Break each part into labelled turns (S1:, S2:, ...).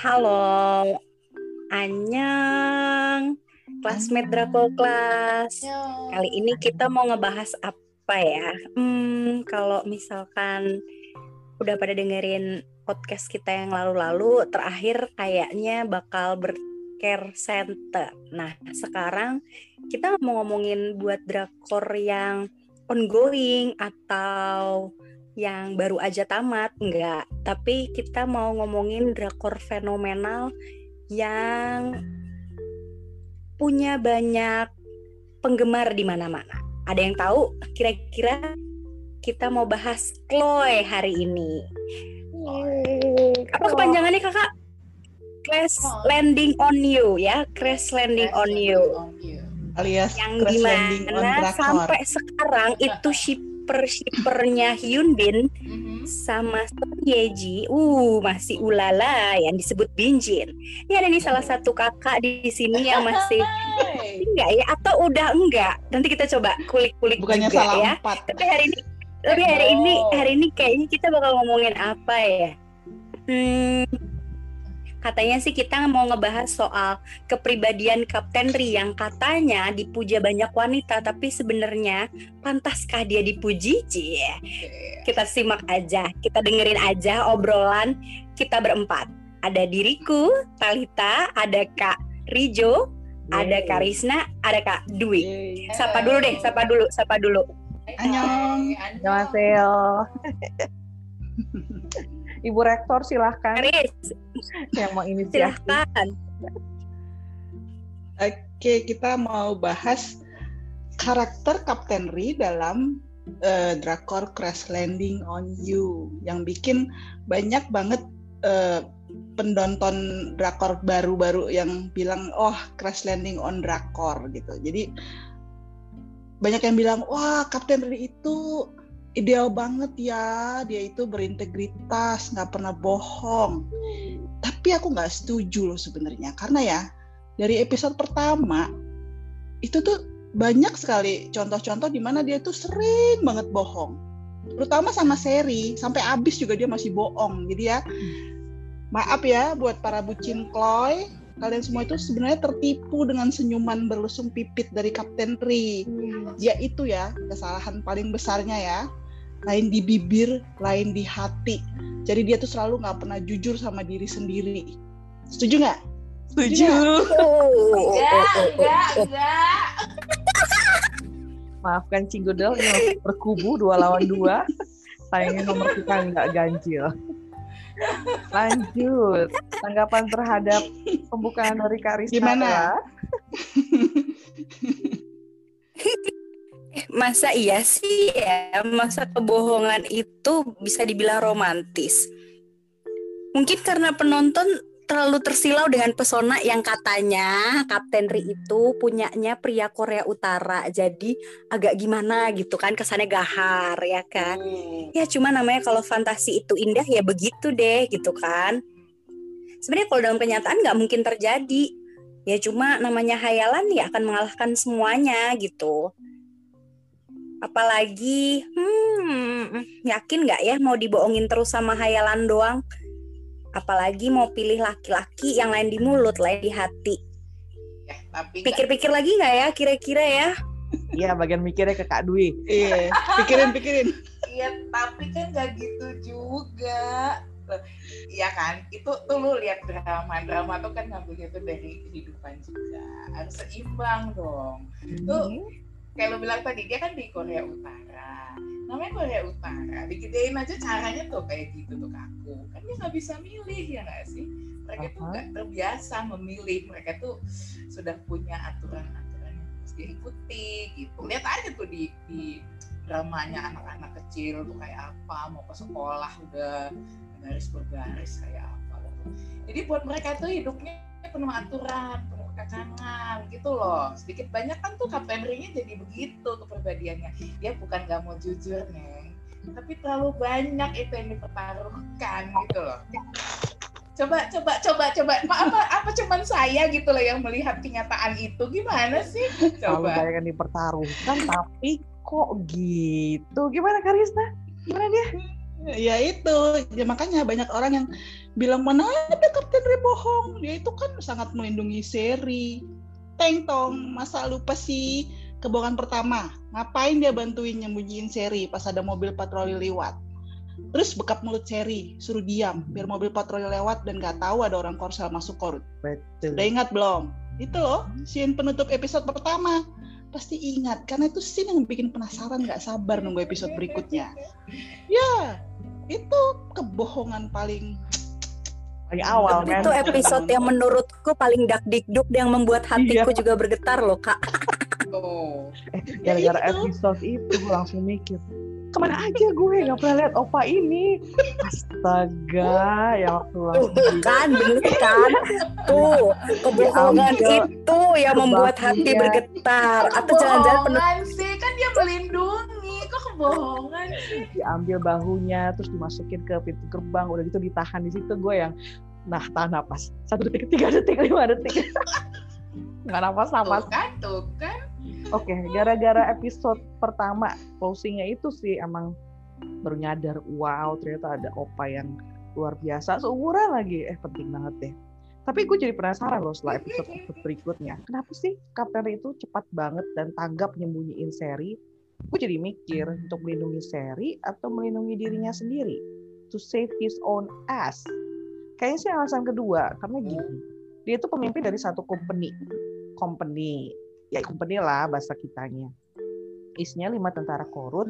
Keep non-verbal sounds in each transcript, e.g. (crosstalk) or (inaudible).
S1: Halo, Anyang, classmate Draco Class. Kali ini kita mau ngebahas apa ya? Hmm, kalau misalkan udah pada dengerin podcast kita yang lalu-lalu, terakhir kayaknya bakal bercare center. Nah, sekarang kita mau ngomongin buat drakor yang ongoing atau yang baru aja tamat enggak. Tapi kita mau ngomongin drakor fenomenal yang punya banyak penggemar di mana-mana. Ada yang tahu? Kira-kira kita mau bahas Chloe hari ini. Apa kepanjangannya kakak? Crash Landing on You ya. Crash Landing on You.
S2: alias
S1: yang
S2: Crash Landing on
S1: di mana
S2: Drakor.
S1: sampai sekarang itu shipper shippernya Hyun Bin
S3: Mhm.
S1: sama Son Ye Ji, uh masih ulala yang disebut Binjin. Ini ada nih salah satu kakak di sini yang masih enggak ya atau udah enggak? Nanti kita coba kulik-kulik
S2: bukannya
S1: juga
S2: salah
S1: ya.
S2: empat
S1: Tapi hari ini tapi hari ini hari ini kayaknya kita bakal ngomongin apa ya? Hmm, katanya sih kita mau ngebahas soal kepribadian Kapten Ri yang katanya dipuja banyak wanita, tapi sebenarnya pantaskah dia dipuji? Cie. Kita simak aja, kita dengerin aja obrolan kita berempat. Ada diriku, Talita, ada Kak Rijo, ada Kak Risna, ada Kak Dwi. Sapa dulu deh, sapa dulu, sapa dulu.
S2: Annyeong.
S4: Annyeonghaseyo. (laughs) Ibu Rektor silahkan
S1: Riz,
S4: yang mau inisiasi.
S1: silahkan.
S2: Oke, kita mau bahas karakter Kapten Ri dalam eh, drakor Crash Landing on You yang bikin banyak banget eh, pendonton drakor baru-baru yang bilang oh Crash Landing on drakor gitu. Jadi banyak yang bilang wah Kapten Ri itu ideal banget ya, dia itu berintegritas, nggak pernah bohong. Tapi aku nggak setuju loh sebenarnya karena ya dari episode pertama itu tuh banyak sekali contoh-contoh di mana dia tuh sering banget bohong. Terutama sama seri, sampai habis juga dia masih bohong. Jadi ya maaf ya buat para bucin Chloe, kalian semua itu sebenarnya tertipu dengan senyuman berlesung pipit dari Kapten Ri. Dia itu ya kesalahan paling besarnya ya. Lain di bibir, lain di hati. Jadi dia tuh selalu nggak pernah jujur sama diri sendiri. Setuju nggak?
S4: Setuju.
S3: Enggak, enggak, enggak.
S4: Maafkan Cinggudel ini masih berkubu dua lawan dua. Sayangnya nomor kita nggak ganjil. Lanjut. Tanggapan terhadap pembukaan dari Karisma.
S2: Gimana? (laughs)
S1: Masa iya sih ya, masa kebohongan itu bisa dibilang romantis? Mungkin karena penonton terlalu tersilau dengan pesona yang katanya Kapten Ri itu punyanya pria Korea Utara. Jadi agak gimana gitu kan, kesannya gahar ya kan. Ya cuma namanya kalau fantasi itu indah ya begitu deh gitu kan. Sebenarnya kalau dalam kenyataan nggak mungkin terjadi. Ya cuma namanya hayalan ya akan mengalahkan semuanya gitu. Apalagi, hmm, yakin nggak ya mau dibohongin terus sama hayalan doang? Apalagi mau pilih laki-laki yang lain di mulut, lain di hati.
S3: Ya, tapi
S1: Pikir-pikir lagi nggak ya kira-kira ya?
S4: Iya, bagian mikirnya ke Kak Dwi.
S2: Iya, (laughs) pikirin pikirin.
S3: Iya, tapi kan nggak gitu juga. Iya kan, itu tuh lu lihat drama, drama tuh kan ngambilnya tuh dari kehidupan juga. Harus seimbang dong. Tuh kayak lu bilang tadi dia kan di Korea Utara. Namanya Korea Utara, digedein aja caranya tuh kayak gitu tuh kaku. Kan dia nggak bisa milih ya nggak sih? Mereka tuh
S4: Aha.
S3: nggak terbiasa memilih. Mereka tuh sudah punya aturan-aturan yang harus diikuti gitu. Lihat aja tuh di, di dramanya anak-anak kecil tuh kayak apa, mau ke sekolah udah garis bergaris kayak apa gitu. Jadi buat mereka tuh hidupnya penuh aturan, penuh kekangan gitu loh. Sedikit banyak kan tuh Kapten Ring-nya jadi begitu kepribadiannya. Dia bukan gak mau jujur, Neng. Tapi terlalu banyak itu yang dipertaruhkan gitu loh. Coba, coba, coba, coba. Apa, apa cuman saya gitu loh yang melihat kenyataan itu? Gimana sih? (laughs) Coba.
S4: banyak yang dipertaruhkan, tapi kok gitu? Gimana Karisna? Gimana dia?
S2: ya itu ya makanya banyak orang yang bilang mana ada Kapten Ri bohong? Dia itu kan sangat melindungi seri Teng tong masa lupa sih kebohongan pertama? Ngapain dia bantuin nyembunyiin seri pas ada mobil patroli lewat? Terus bekap mulut seri suruh diam biar mobil patroli lewat dan nggak tahu ada orang korsel masuk korut
S4: Betul.
S2: udah ingat belum? Itu loh scene penutup episode pertama. Pasti ingat karena itu scene yang bikin penasaran nggak sabar nunggu episode berikutnya. Ya itu kebohongan paling
S4: Lagi awal
S1: Tapi
S4: kan.
S1: itu episode yang menurutku paling dak dikduk yang membuat hatiku juga bergetar loh kak.
S3: Oh.
S4: Gara-gara
S2: Ya
S4: episode itu gue langsung mikir. Ke mana aja gue nggak pernah lihat opa ini. Astaga, ya waktu langsung
S1: kan, bener kan? Tuh, kebohongan
S4: Diambil
S1: itu yang membuat hati bergetar. Atau jangan-jangan penuh
S3: sih kan dia melindungi kok kebohongan sih.
S4: Diambil bahunya terus dimasukin ke pintu gerbang udah gitu ditahan di situ gue yang nah tahan napas. Satu detik tiga detik lima detik. (laughs) Nggak napas napas.
S3: tuh kan tuh kan.
S4: Oke gara-gara episode pertama closingnya itu sih emang baru nyadar wow ternyata ada opa yang luar biasa. Seumuran lagi. Eh penting banget deh. Tapi gue jadi penasaran loh setelah episode episode (laughs) berikutnya. Kenapa sih Kapten itu cepat banget dan tanggap nyembunyiin seri gue jadi mikir untuk melindungi seri atau melindungi dirinya sendiri. To save his own ass. Kayaknya sih alasan kedua karena gini dia itu pemimpin dari satu company. Company ya company lah bahasa kitanya. Isinya lima tentara korut.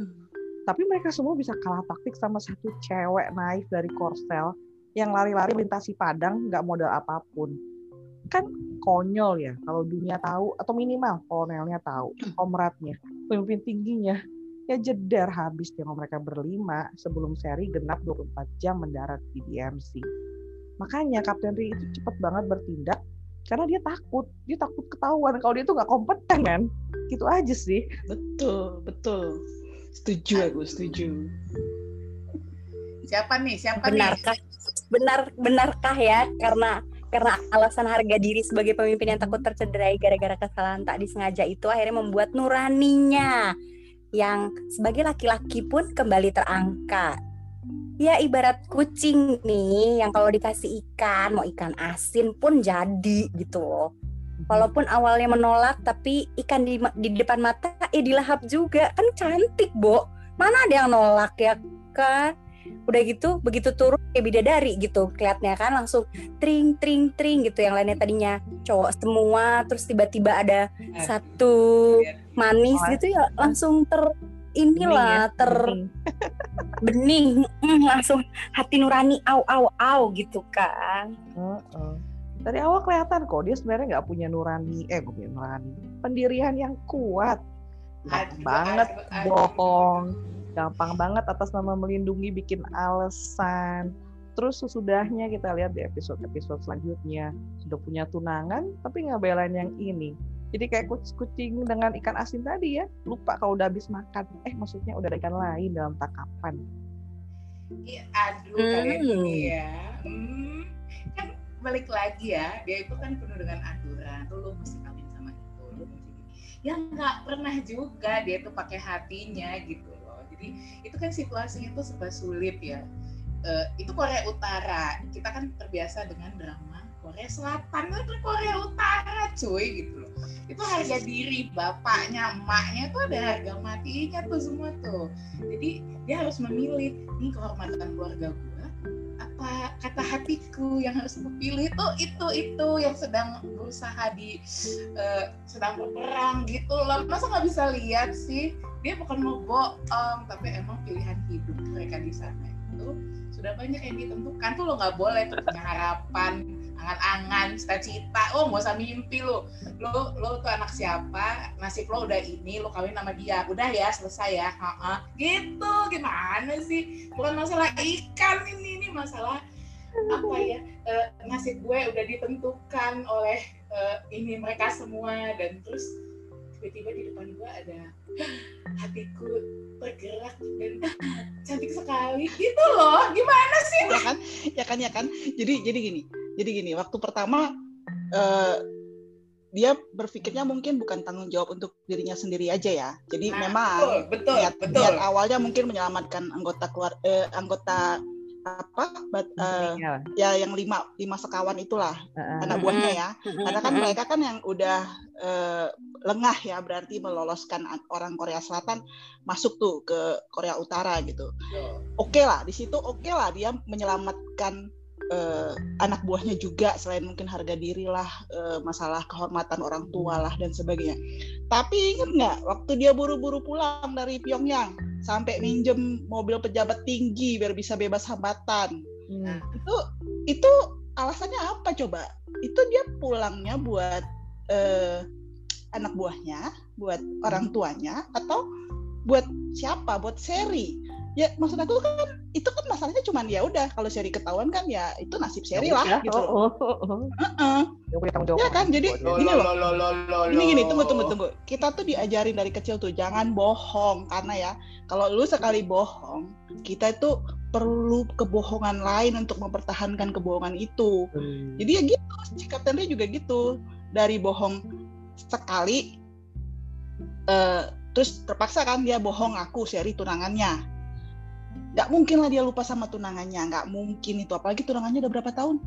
S4: Tapi mereka semua bisa kalah taktik sama satu cewek naif dari Korsel yang lari-lari melintasi padang nggak modal apa pun. Kan konyol ya kalau dunia tahu atau minimal kolonelnya tahu komratnya pemimpin tingginya. Ya jeder habis dengan mereka berlima sebelum seri genap 24 jam mendarat di DMC makanya Kapten Ri itu cepat banget bertindak karena dia takut. Dia takut ketahuan kalau dia tuh nggak kompeten kan gitu aja sih.
S2: Betul betul. Setuju aku setuju.
S3: Siapa nih? Siapa nih?
S1: Benarkah benar benarkah ya? Karena karena alasan harga diri sebagai pemimpin yang takut tercederai gara-gara kesalahan tak disengaja itu akhirnya membuat nuraninya yang sebagai laki-laki pun kembali terangkat. Ya ibarat kucing nih yang kalau dikasih ikan mau ikan asin pun jadi gitu loh. Walaupun awalnya menolak tapi ikan di, di depan mata eh dilahap juga kan cantik, Bo. Mana ada yang nolak ya kan? Udah gitu begitu turun kayak bidadari gitu kelihatannya kan langsung tring tring tring gitu yang lainnya tadinya cowok semua terus tiba-tiba ada
S3: Eh,
S1: satu manis
S4: Oh,
S1: gitu ya langsung ter inilah
S4: Bening ya,
S1: ter (laughs)
S4: bening.
S1: mm, langsung hati nurani au au au gitu kan
S4: Heeh. Dari awal kelihatan kok dia sebenarnya nggak punya nurani, eh gue punya nurani, pendirian yang kuat. Banget
S3: aduh, aduh.
S4: bohong, gampang banget atas nama melindungi bikin alasan. Terus sesudahnya kita lihat di episode-episode selanjutnya sudah punya tunangan tapi nggak belain yang ini. Jadi kayak kuc- kucing dengan ikan asin tadi ya, lupa kalau udah habis makan. Eh maksudnya udah ada ikan lain dalam takapan.
S3: Ih, aduh
S1: Hmm.
S3: kalian ini ya Hmm, kan balik lagi ya dia itu kan penuh dengan aturan tuh lu mesti kawin sama itu lu mesti ya nggak pernah juga dia tuh pakai hatinya gitu jadi itu kan situasinya tuh serba sulit ya. Eh, itu Korea Utara. Kita kan terbiasa dengan drama Korea Selatan. Itu kan Korea Utara cuy gitu loh. Itu harga diri bapaknya emaknya tuh ada harga matinya tuh semua tuh. Jadi dia harus memilih nih kehormatan keluarga gue apa kata hatiku yang harus gue pilih tuh itu itu yang sedang berusaha di eh, sedang berperang gitu loh. Masa nggak bisa lihat sih? Dia bukan mau bohong tapi emang pilihan hidup mereka di sana itu sudah banyak yang ditentukan tuh lo nggak boleh punya harapan angan-angan cita-cita. Oh nggak usah mimpi lo lo lo tuh anak siapa? Nasib lo udah ini lo kawin sama dia. Udah ya selesai ya. Ha-ha. gitu gimana sih? Bukan masalah ikan ini ini masalah apa ya? Eh, nasib gue udah ditentukan oleh eh, ini mereka semua. Dan terus tiba-tiba di depan gue ada hatiku bergerak dan cantik sekali. Gitu loh. Gimana sih?
S2: Ya kan? Ya kan ya kan? Jadi jadi gini jadi gini waktu pertama eh, dia berpikirnya mungkin bukan tanggung jawab untuk dirinya sendiri aja ya. Jadi
S3: Nah,
S2: memang
S3: betul, betul,
S2: niat,
S3: betul.
S2: niat awalnya mungkin menyelamatkan anggota keluar eh, anggota apa bat- eh,
S4: Iya.
S2: ya yang lima lima sekawan itulah
S4: Heeh.
S2: anak buahnya ya. Karena kan mereka kan yang udah eh, lengah ya berarti meloloskan an- orang Korea Selatan masuk tuh ke Korea Utara gitu. Oke lah di situ oke lah dia menyelamatkan eh, anak buahnya juga selain mungkin harga diri lah eh, masalah kehormatan orang tua lah dan sebagainya. Tapi ingat nggak waktu dia buru-buru pulang dari Pyongyang sampai minjem mobil pejabat tinggi biar bisa bebas hambatan.
S4: Hmm.
S2: itu itu alasannya apa coba? Itu dia pulangnya buat eh, anak buahnya buat orang tuanya atau buat siapa? Buat seri ya maksud aku kan itu kan masalahnya cuman ya udah kalau seri ketahuan kan ya itu nasib seri lah
S4: Ya,
S2: gitu
S4: oh, oh, oh, tanggung jawab.
S2: Ya kan, jadi Gini
S3: lo,
S2: loh.
S3: lo, lo, lo, lo,
S2: Ini gini, tunggu, tunggu, tunggu. Kita tuh diajarin dari kecil tuh, jangan bohong. Karena ya, kalau lu sekali bohong, kita itu perlu kebohongan lain untuk mempertahankan kebohongan itu.
S4: Hmm.
S2: Jadi ya gitu, si Kapten juga gitu. Dari bohong sekali, eh, terus terpaksa kan dia bohong aku seri tunangannya. Gak mungkin lah dia lupa sama tunangannya, nggak mungkin itu. Apalagi tunangannya udah berapa tahun?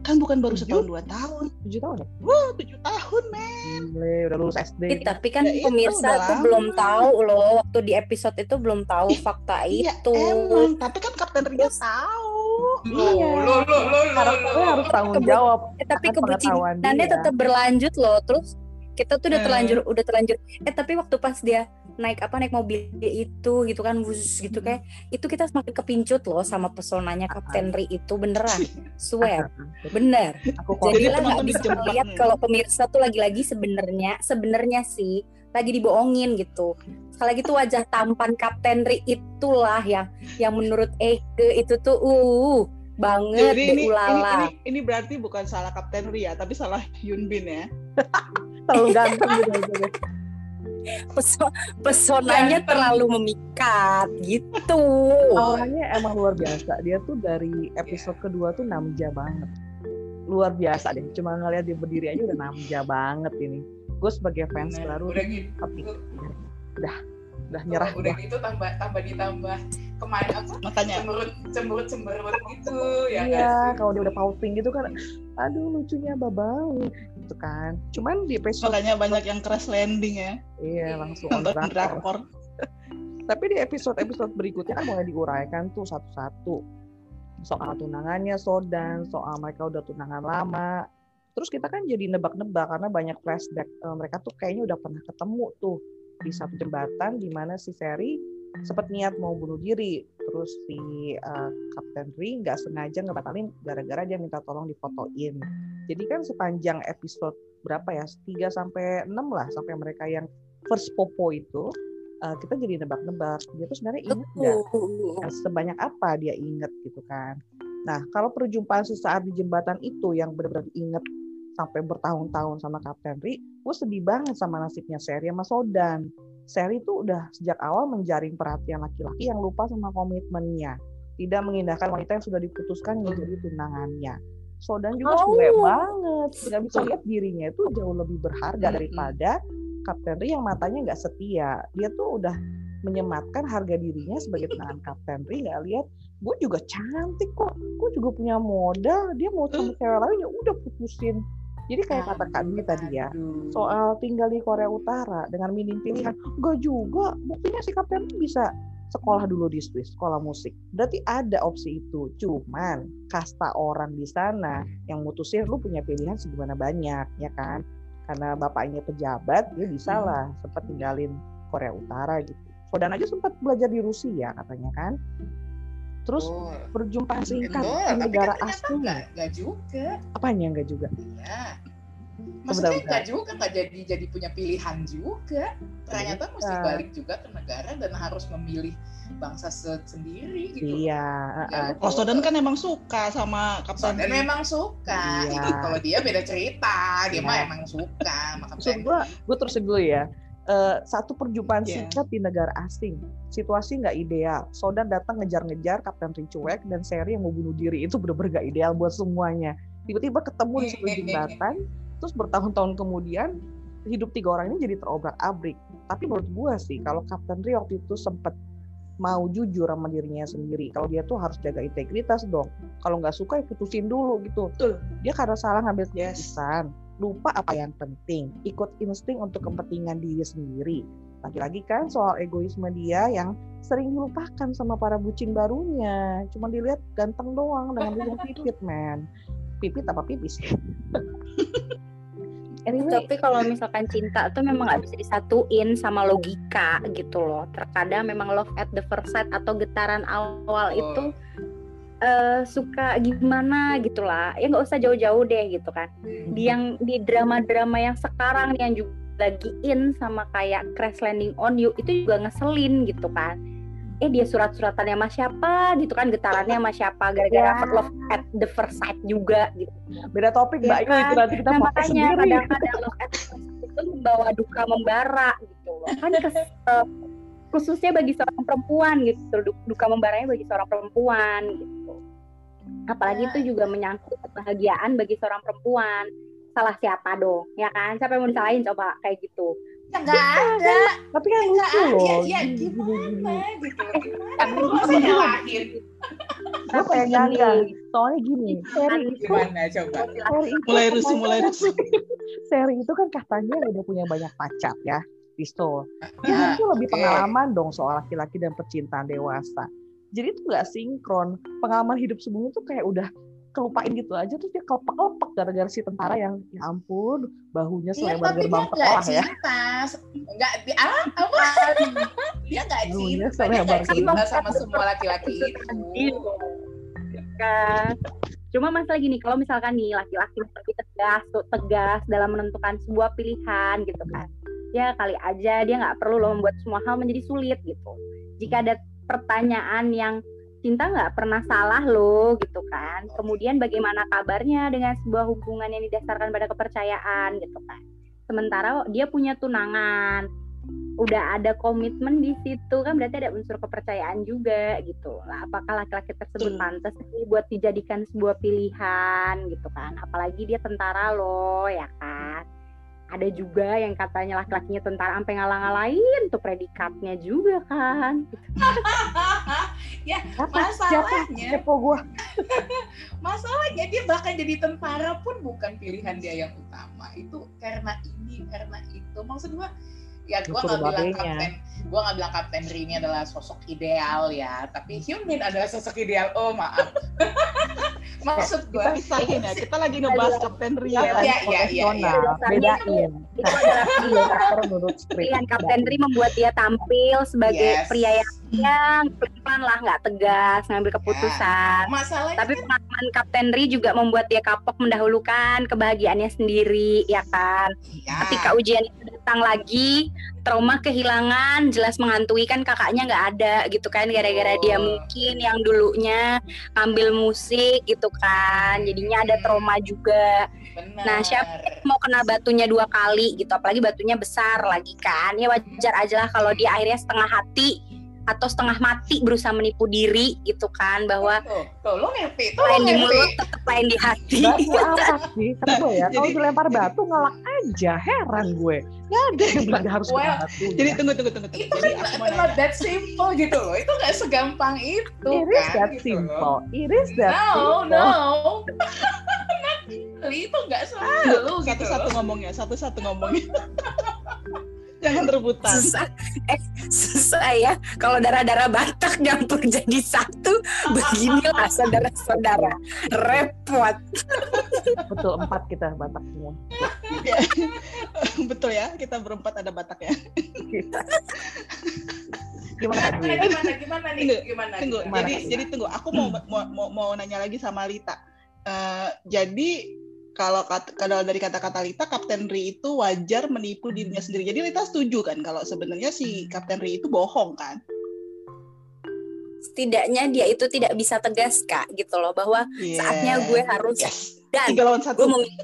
S2: Kan bukan baru
S4: Tujuh.
S2: setahun dua tahun,
S4: Tujuh tahun ya?
S2: Wah, tujuh tahun men.
S4: Gile, udah lulus SD.
S1: Tapi kan
S2: Ya itu,
S1: pemirsa tuh
S2: lama.
S1: belum tahu loh waktu di episode itu belum tahu fakta
S2: Iya
S1: itu.
S2: emang, tapi kan Kapten Ria
S1: Terus-
S2: tahu.
S3: Lo,
S4: Iya.
S3: lo, lo, lo, lo,
S4: harus tanggung jawab.
S1: Eh, tapi kebucinannya
S4: dia.
S1: tetap berlanjut loh. Terus kita tuh udah
S2: Eh.
S1: terlanjur udah terlanjur. Eh tapi waktu pas dia naik apa naik mobil itu gitu kan wus gitu kayak itu kita semakin kepincut loh sama pesonanya Kapten Ri itu beneran. Swear. Bener.
S4: Aku
S2: Jadi
S1: lah nggak bisa
S2: dijebak
S1: lihat
S2: nih.
S1: kalau pemirsa tuh lagi-lagi sebenarnya sebenarnya sih lagi dibohongin gitu. Sekali lagi tuh wajah tampan Kapten Ri itulah yang yang menurut Eke itu tuh uh banget
S2: Jadi ini, ini,
S1: ulala.
S2: ini, ini berarti bukan salah Kapten Ria, tapi salah Yun Bin ya. (laughs)
S4: terlalu ganteng gitu.
S1: Peso- pesonanya terlalu memikat gitu
S4: Auranya emang luar biasa. Dia tuh dari episode kedua tuh namja banget. Luar biasa deh. Cuma ngeliat dia berdiri aja udah namja banget ini. Gue sebagai fans
S3: Bener.
S4: baru
S3: Udah gitu.
S4: tapi udah udah nyerah
S3: udah
S4: dah.
S3: gitu tambah tambah ditambah kemarin apa
S2: Makanya
S3: cemberut cemberut cemberut gitu ya
S4: Iya, kalau dia udah pouting gitu kan, aduh lucunya babau gitu kan. Cuman di episode
S2: makanya banyak yang crash landing ya
S4: iya langsung on
S2: nonton
S4: drakor. (laughs) Tapi di episode-episode berikutnya kan mulai diuraikan tuh satu-satu. Soal tunangannya Sodan, soal mereka udah tunangan lama. Terus kita kan jadi nebak-nebak karena banyak flashback. Eh, mereka tuh kayaknya udah pernah ketemu tuh di satu jembatan di mana si Ferry sempat niat mau bunuh diri. Terus si eh, Kapten Ri nggak sengaja ngebatalin gara-gara dia minta tolong difotoin. Jadi kan sepanjang episode berapa ya? 3 sampai 6 lah sampai mereka yang first popo itu eh, kita jadi nebak-nebak dia tuh sebenarnya ingat nggak sebanyak apa dia inget gitu kan. Nah, kalau perjumpaan sesaat di jembatan itu yang benar-benar inget sampai bertahun-tahun sama Kapten Ri, gue sedih banget sama nasibnya Seri sama Sodan. Seri itu udah sejak awal menjaring perhatian laki-laki yang lupa sama komitmennya. Tidak mengindahkan wanita yang sudah diputuskan menjadi tunangannya. Sodan juga
S1: Oh.
S4: sulit banget. Nggak bisa lihat dirinya itu jauh lebih berharga daripada Kapten Ri yang matanya nggak setia. Dia tuh udah menyematkan harga dirinya sebagai tunangan (laughs) Kapten Ri nggak lihat gue juga cantik kok gue juga punya modal dia mau sama cewek lain ya udah putusin jadi kayak kata Kak Dwi tadi ya soal tinggal di Korea Utara dengan minim pilihan enggak juga. Buktinya si Kapten bisa sekolah dulu di Swiss sekolah musik. Berarti ada opsi itu. Cuman kasta orang di sana yang mutusin lu punya pilihan segimana banyak ya kan? Karena bapaknya pejabat dia bisa
S2: Hmm.
S4: lah sempat tinggalin Korea Utara gitu. Sodan aja sempat belajar di Rusia katanya kan terus
S3: Betul.
S4: perjumpaan singkat di
S3: tapi
S4: negara
S3: kan
S4: asing.
S3: nggak nggak juga.
S4: Apanya enggak juga?
S3: Ya maksudnya nggak juga nggak jadi jadi punya pilihan juga. Ternyata mesti
S4: Iya.
S3: balik juga ke negara dan harus memilih bangsa se- sendiri gitu
S4: iya
S3: Ya,
S2: Oh, Sodan kan emang suka sama Kapten
S3: dan memang suka.
S4: Iya.
S3: itu kalau dia beda cerita dia
S4: Iya.
S3: mah emang suka maka
S4: maksud gue gue terus dulu ya eh, satu perjumpaan
S2: Iya.
S4: singkat di negara asing. Situasi nggak ideal. Sodan datang ngejar-ngejar Kapten Ri cuek dan seri yang mau bunuh diri itu bener-bener gak ideal buat semuanya. Tiba-tiba ketemu di sebuah jembatan terus bertahun-tahun kemudian hidup tiga orang ini jadi terobrak-abrik. Tapi menurut gue sih kalau Kapten Ri waktu itu sempet mau jujur sama dirinya sendiri. Kalau dia tuh harus jaga integritas dong. Kalau nggak suka ya putusin dulu gitu.
S2: Betul.
S4: dia karena salah ngambil
S2: Yes.
S4: keputusan lupa apa yang penting. Ikut insting untuk kepentingan diri sendiri. Lagi-lagi kan soal egoisme dia yang sering dilupakan sama para bucin barunya. Cuma dilihat ganteng doang dengan ujung pipit (laughs) man pipit apa pipis (laughs) anyway
S1: Tapi kalau misalkan cinta tuh memang nggak bisa disatuin sama logika gitu loh. Terkadang memang love at the first sight atau getaran awal itu eh, suka gimana gitu lah. Ya nggak usah jauh-jauh deh gitu kan. Di yang di drama-drama yang sekarang yang juga lagi in sama kayak Crash Landing on You itu juga ngeselin gitu kan. Eh dia surat-suratannya sama siapa gitu kan getarannya sama siapa gara-gara
S4: Ya.
S1: love at the first sight juga gitu.
S4: beda topik
S1: Ya
S4: mbak Yu itu nanti kita
S1: Nah makanya
S4: sendiri
S1: kadang-kadang love at first sight itu membawa duka membara gitu loh. Kan kes- eh, khususnya bagi seorang perempuan gitu, du- duka membaranya bagi seorang perempuan gitu. Apalagi itu juga menyangkut kebahagiaan bagi seorang perempuan. Salah siapa dong, ya kan? Siapa yang mau disalahin coba kayak gitu.
S3: Ya nggak ada.
S4: tapi kan
S3: Nggak
S4: lucu
S3: ada.
S4: loh
S3: Ya, ya
S4: gini, gini.
S3: gimana gitu. Gimana?
S1: Kan
S3: Lu masa nyalahin?
S4: gue pengen nyangka soalnya gini seri itu
S3: Gimana coba?
S4: seri itu
S2: Mulai
S4: kan
S2: rusuh, mulai rusuh. (laughs)
S4: seri itu kan katanya udah punya banyak pacar ya pistol Ini
S3: Ya,
S4: tuh lebih pengalaman dong soal laki-laki dan percintaan dewasa. Jadi itu nggak sinkron. Pengalaman hidup sebelumnya tuh kayak udah kelupain gitu aja terus dia kelepak-kelepak gara-gara si tentara yang ya ampun bahunya
S3: Iya,
S4: selebar gerbang
S3: dia nggak
S4: sekolah ya.
S3: cinta. Nggak, di, ah, apa? (laughs) dia nggak cinta. Dia
S4: selebar
S3: nggak cinta sama semua laki-laki itu.
S1: kan. Cuma masalah gini, kalau misalkan nih laki-laki lebih tegas, tuh, tegas dalam menentukan sebuah pilihan gitu kan. Ya kali aja dia nggak perlu loh membuat semua hal menjadi sulit gitu. Jika ada pertanyaan yang cinta nggak pernah salah loh gitu kan. Kemudian bagaimana kabarnya dengan sebuah hubungan yang didasarkan pada kepercayaan gitu kan. Sementara dia punya tunangan, udah ada komitmen di situ kan berarti ada unsur kepercayaan juga gitu lah apakah laki-laki tersebut
S2: Betul.
S1: pantas sih buat dijadikan sebuah pilihan gitu kan apalagi dia tentara loh ya kan ada juga yang katanya laki-lakinya tentara sampai ngalang-ngalain tuh predikatnya juga kan (laughs)
S3: ya,
S4: Siapa? Siapa?
S3: masalahnya,
S4: Kepo gua. (laughs)
S3: masalahnya dia bahkan jadi tentara pun bukan pilihan dia yang utama. Itu karena ini, karena itu. Maksud gua, ya gua
S4: Disuruh
S3: nggak bilang kapten, gua nggak bilang kapten Ri ini adalah sosok ideal ya. Tapi Hyunmin adalah sosok ideal. Oh maaf. (laughs) Maksud
S2: Kita
S3: gua,
S2: pisahin ya. Kita lagi ngebahas Kapten Ria.
S4: Iya,
S2: kan?
S3: Iya, iya, iya,
S4: profesional.
S1: iya.
S4: Bedain.
S1: itu adalah (laughs)
S4: Karakter menurut
S1: Kapten Ri membuat dia tampil sebagai
S3: Yes.
S1: pria yang yang pelan lah nggak tegas ngambil keputusan
S3: masalahnya
S1: Tapi
S3: kan
S1: pengalaman Kapten Ri juga membuat dia kapok mendahulukan kebahagiaannya sendiri, ya kan?
S3: ya,
S1: Ketika ujian itu datang lagi, trauma kehilangan jelas menghantui kan kakaknya nggak ada gitu kan, gara-gara dia
S3: Oh.
S1: mungkin yang dulunya ngambil musik gitu kan, jadinya ada
S3: Hmm.
S1: trauma juga.
S3: benar.
S1: Nah, siapa Mau kena batunya dua kali gitu, apalagi batunya besar lagi kan, ya wajar aja lah kalau dia akhirnya setengah hati atau setengah mati berusaha menipu diri gitu kan bahwa
S3: Tuh, tuh, lo ngerti, tuh
S1: lain di mulut tetap lain di hati.
S4: Batu (laughs) apa sih? Kata gue ya, kalau
S2: Jadi-
S4: dilempar batu ngelak aja. Heran gue. Gak ada yang bilang harus
S3: Well,
S4: batu.
S2: Jadi tunggu tunggu tunggu. tunggu.
S3: Itu
S2: Jadi
S3: kan not that simple gitu loh. Itu nggak segampang itu
S4: It is
S3: kan.
S4: that
S3: gitu
S4: simple.
S3: loh.
S4: It is that
S3: No,
S4: simple.
S3: no. (laughs) itu nggak selalu gitu
S2: Satu-satu ngomongnya, satu-satu ngomongnya. (laughs) Jangan rebutan.
S1: susah eh susah ya kalau darah-darah Batak nyampur jadi satu beginilah saudara-saudara repot
S4: Betul, empat kita Batak semua. (laughs)
S2: Betul ya, kita berempat ada Bataknya.
S4: Gimana Kak Dwi?
S3: Gimana, gimana, gimana nih?
S2: Tunggu,
S3: Gimana?
S2: Tunggu,
S3: gimana?
S2: jadi
S4: Kak?
S2: jadi tunggu. Aku mau mau mau, mau nanya lagi sama Lita. Eh, jadi kalau kalau dari kata-kata Lita, Kapten Ri itu wajar menipu dirinya sendiri. Jadi Lita setuju kan kalau sebenarnya si Kapten Ri itu bohong kan?
S1: Setidaknya dia itu tidak bisa tegas kak gitu loh bahwa saatnya gue harus
S2: Yes.
S1: dan
S2: Tiga lawan
S1: gue
S2: satu.
S1: memilih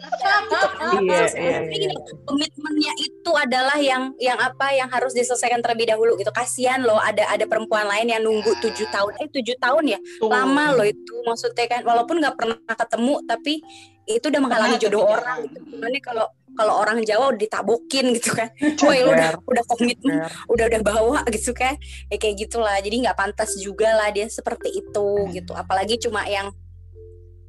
S4: Iya, iya,
S1: Tapi
S4: iya.
S1: komitmennya itu adalah yang yang apa yang harus diselesaikan terlebih dahulu gitu kasihan loh ada ada perempuan lain yang nunggu tujuh tahun eh tujuh tahun ya
S2: Tuh.
S1: lama loh itu maksudnya kan walaupun nggak pernah ketemu tapi itu udah menghalangi jodoh orang gitu. Kalau kalau orang Jawa udah ditabokin gitu kan. (laughs) Woi lu udah udah komitmen, udah udah bawa gitu kan. Ya kayak gitulah. Jadi nggak pantas juga lah dia seperti itu gitu. Apalagi cuma yang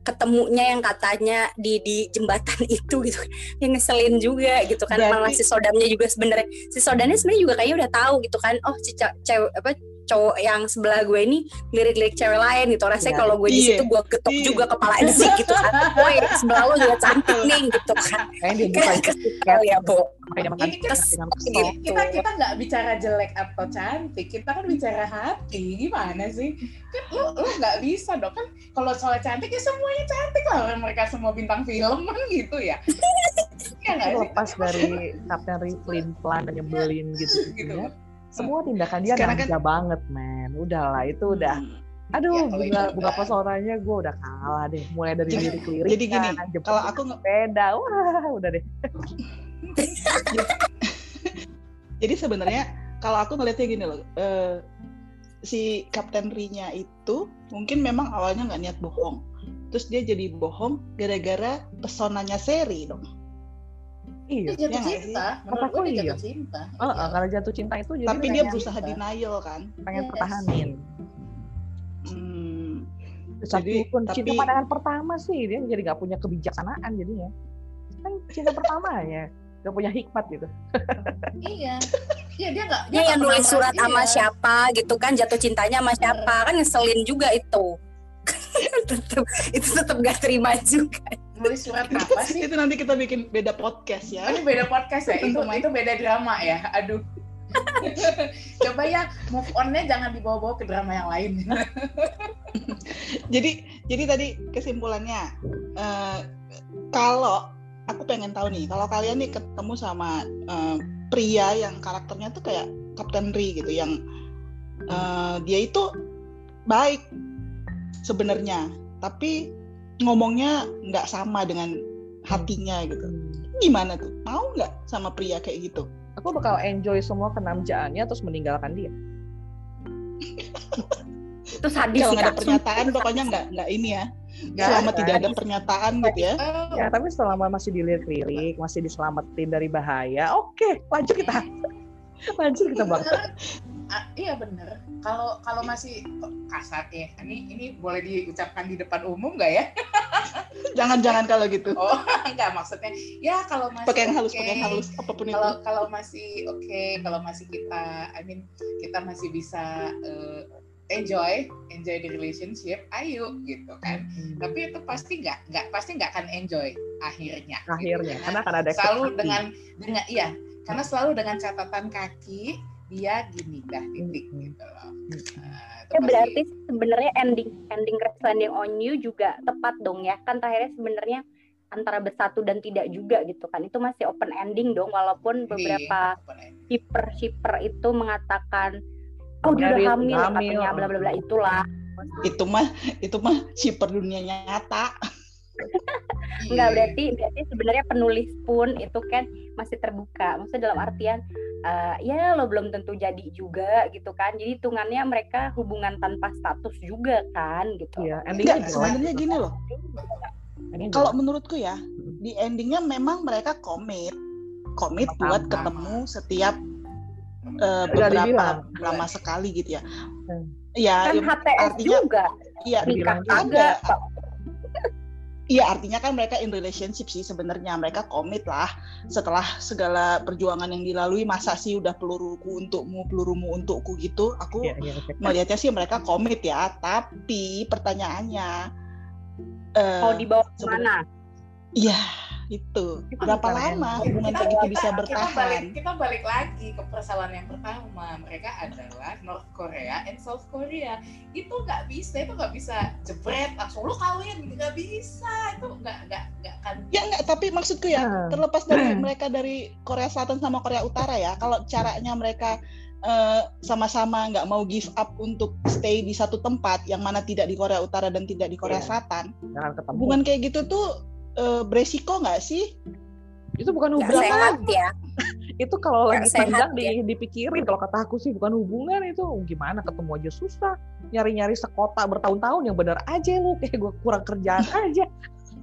S1: ketemunya yang katanya di di jembatan (laughs) itu gitu yang ngeselin juga gitu kan
S2: Berarti-
S1: malah si sodamnya juga sebenarnya si sodamnya sebenarnya juga kayaknya udah tahu gitu kan oh cewek apa cowok yang sebelah gue ini lirik-lirik cewek lain gitu. Rasanya
S4: Iya.
S1: kalau gue di
S2: Iya.
S1: situ gue ketuk
S2: Iya.
S1: juga kepala sih gitu kan. (laughs) Woi sebelah lo juga cantik nih gitu kan.
S4: Kayaknya dia buka
S1: kayak kesel ya bu. Gitu.
S3: kita kita nggak bicara jelek atau cantik kita kan bicara hati. Gimana sih? Kan lu lu nggak bisa dong. Kan kalau soal cantik ya semuanya cantik lah. Mereka semua bintang film kan gitu ya. (laughs) Ya nggak
S4: lepas dari Kapten Riplin plan dan nyebelin (laughs) gitu,
S3: gitu.
S4: ya. Semua tindakan dia
S2: Sekarang kan-
S4: banget, men. Udahlah, itu udah.
S2: Hmm.
S4: Aduh,
S3: Ya,
S4: bunga,
S3: itu udah-
S4: pesonanya gue udah kalah deh. Mulai dari
S2: Jadi-
S4: lirik-lirik.
S2: jadi gini, kalau aku nge-
S4: beda, wah udah deh. (laughs)
S2: Jadi sebenarnya kalau aku ngelihatnya gini loh, eh, si Kapten Ri-nya itu mungkin memang awalnya nggak niat bohong. Terus dia jadi bohong gara-gara pesonanya seri dong.
S4: Iya.
S3: dia jatuh
S2: ya
S3: cinta menurut gue dia
S4: iya.
S3: jatuh cinta
S4: Oh,
S3: Iya.
S4: karena jatuh cinta itu jadi
S2: Tapi dia berusaha
S3: cinta.
S2: denial kan.
S4: pengen
S3: Yes.
S4: pertahanin.
S2: Hmm,
S4: Meskipun
S2: tapi-
S4: cinta pandangan pertama sih dia jadi nggak punya kebijaksanaan jadinya. Kan cinta pertama (laughs) ya, nggak punya hikmat gitu.
S3: iya iya dia nggak
S1: dia yang nulis surat
S3: merasa-
S1: sama
S3: iya.
S1: siapa gitu kan jatuh cintanya sama siapa kan ngeselin juga itu (laughs) tetep, itu tetap gak terima juga
S3: nulis surat apa sih
S2: itu nanti kita bikin beda podcast ya.
S3: Ini beda podcast ya? Itu itu beda drama ya? Aduh. (laughs) Coba ya move on-nya jangan dibawa-bawa ke drama yang lain. (laughs)
S2: Jadi jadi tadi kesimpulannya eh, kalau aku pengen tahu nih, kalau kalian nih ketemu sama eh, pria yang karakternya tuh kayak Kapten Ri gitu, yang eh, dia itu baik sebenarnya, tapi ngomongnya nggak sama dengan hatinya gitu. Gimana tuh? Mau nggak sama pria kayak gitu?
S4: Aku bakal enjoy semua kenamjaannya terus meninggalkan dia. (laughs)
S1: itu sadis
S2: Kalau nggak ada pernyataan, pokoknya nggak nggak ini ya.
S3: Nggak
S2: Selama
S4: ada.
S2: tidak ada pernyataan gitu ya.
S4: Ya, tapi selama masih dilirik-lirik, masih diselamatin dari bahaya, oke, lanjut kita. (laughs) Lanjut kita bang.
S3: Ah, iya bener. Kalau kalau masih kasar ya, ini ini boleh diucapkan di depan umum nggak ya? (laughs)
S2: Jangan-jangan kalau gitu.
S3: Oh (laughs) nggak maksudnya. Ya kalau masih
S2: Pakai yang halus,
S3: oke.
S2: pakai yang halus, apa pun itu.
S3: Kalau kalau masih oke, kalau masih kita, I mean kita masih bisa eh, enjoy, enjoy the relationship, ayo gitu kan. Tapi itu pasti nggak nggak pasti nggak akan enjoy akhirnya. gitu.
S4: Akhirnya, karena akan ada
S3: selalu dengan dengan iya karena selalu dengan catatan kaki dia gini dah titik
S4: Hmm.
S3: gitu loh. Nah, itu
S1: Ya
S3: pasti-
S1: berarti sebenarnya ending ending Crash Landing on You juga tepat dong ya kan terakhirnya sebenarnya antara bersatu dan tidak juga gitu kan itu masih open ending dong walaupun
S3: Iya,
S1: beberapa shipper shipper itu mengatakan oh dia udah
S4: Hamil,
S1: hamil,
S4: hamil.
S1: katanya bla bla bla itulah
S2: itu mah itu mah shipper dunia nyata.
S1: Enggak
S3: Iya.
S1: berarti berarti sebenarnya penulis pun itu kan masih terbuka. Maksudnya dalam artian eh, ya lo belum tentu jadi juga gitu kan. Jadi hitungannya mereka hubungan tanpa status juga kan gitu.
S4: Iya, endingnya
S2: Enggak,
S4: jelas.
S2: sebenarnya gini loh.
S4: Endingnya
S2: Kalau menurutku ya, di endingnya memang mereka komit, komit buat ketemu setiap
S4: Udah
S2: beberapa lama sekali gitu ya.
S4: Hmm.
S2: Iya,
S1: Kan
S2: ya,
S1: HTS
S2: artinya
S1: juga
S2: iya
S1: nikah
S2: ada. Iya, artinya kan mereka in relationship sih sebenarnya. Mereka komit lah setelah segala perjuangan yang dilalui. Masa sih udah peluruku untukmu, pelurumu untukku gitu. Aku
S4: Iya, iya, oke.
S2: melihatnya sih mereka komit ya. Tapi pertanyaannya, eh,
S1: Mau dibawa
S2: sebenarnya-
S1: ke mana?
S2: Iya, itu.
S4: Itu
S2: Berapa lama hubungan
S3: kita,
S2: kayak gitu
S3: kita-
S2: bisa
S3: kita balik
S2: bertahan?
S3: kita balik lagi ke persoalan yang pertama mereka adalah North Korea and South Korea itu nggak bisa itu nggak bisa jebret langsung lu kawin nggak bisa itu nggak nggak nggak akan
S2: Ya enggak, tapi maksudku ya,
S4: Hmm.
S2: terlepas dari mereka dari Korea Selatan sama Korea Utara ya, kalau caranya mereka eh, sama-sama nggak mau give up untuk stay di satu tempat yang mana tidak di Korea Utara dan tidak di Korea
S4: Iya.
S2: Selatan, hubungan kayak gitu tuh eh, beresiko nggak sih?
S4: itu bukan hubungan.
S1: sehat ya. (laughs)
S4: Itu kalau
S1: Nggak
S4: lagi
S1: sehat,
S4: sedang
S1: ya.
S4: di, dipikirin. Kalau kata aku sih bukan hubungan itu gimana ketemu aja susah. Nyari-nyari sekota bertahun-tahun yang benar aja lu (laughs) kayak gue kurang kerjaan (laughs) aja.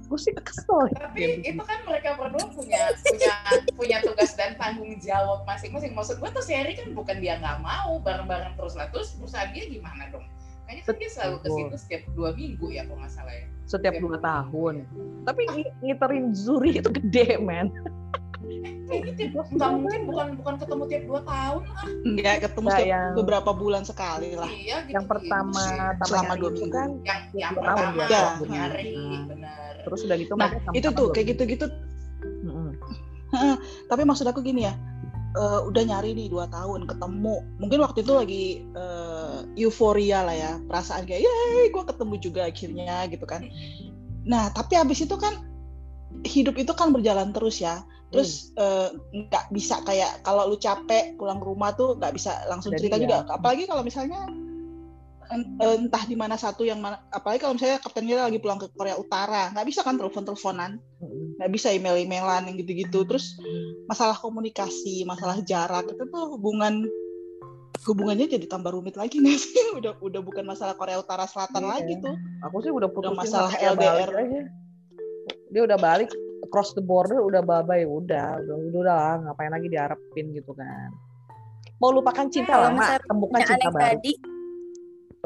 S4: gue sih kesel
S3: tapi itu kan mereka berdua punya punya punya tugas dan tanggung jawab masing-masing maksud gue tuh seri kan bukan dia nggak mau bareng-bareng terus lah terus perusahaan dia gimana dong kayaknya kan dia selalu ke situ setiap dua minggu ya kalau nggak salah ya
S4: setiap dua tahun tapi ngiterin Zuri itu gede men
S3: kayaknya tiap nggak mungkin bukan bukan ketemu tiap dua tahun lah
S2: Enggak ketemu
S4: Nah,
S2: setiap
S4: yang-
S2: beberapa bulan sekali lah.
S3: iya gitu
S4: yang pertama pertama
S2: Selama
S4: nyari
S2: dua minggu.
S4: kan
S3: yang yang pertama
S2: dia.
S3: nyari
S4: Hmm.
S3: benar
S4: terus udah gitu
S2: Nah, itu tuh kayak gitu-gitu.
S4: Mm-mm.
S2: Tapi maksud aku gini ya, eh, udah nyari nih dua tahun ketemu. Mungkin waktu itu lagi eh, euforia lah ya, perasaan kayak, yeay, gue ketemu juga akhirnya gitu kan. Nah, tapi habis itu kan hidup itu kan berjalan terus ya. Terus eh, nggak bisa kayak kalau lu capek pulang ke rumah tuh nggak bisa langsung
S4: Jadi
S2: cerita
S4: ya.
S2: juga. Apalagi kalau misalnya entah di mana satu yang mana. Apalagi kalau misalnya kaptennya lagi pulang ke Korea Utara, nggak bisa kan telepon-teleponan,
S4: Mm-mm.
S2: nggak bisa email-emailan yang gitu-gitu. Terus masalah komunikasi, masalah jarak itu tuh hubungan hubungannya jadi tambah rumit lagi nih sih. (laughs) Udah udah bukan masalah Korea Utara Selatan
S4: Iya.
S2: lagi tuh.
S4: aku sih udah putusin
S2: masalah
S4: sampai dia
S2: LDR.
S4: balik aja dia udah balik across the border udah bye udah udah udah lah ngapain lagi diharapin gitu kan mau lupakan cinta
S1: Kalau
S4: lama temukan cinta baru
S1: tadi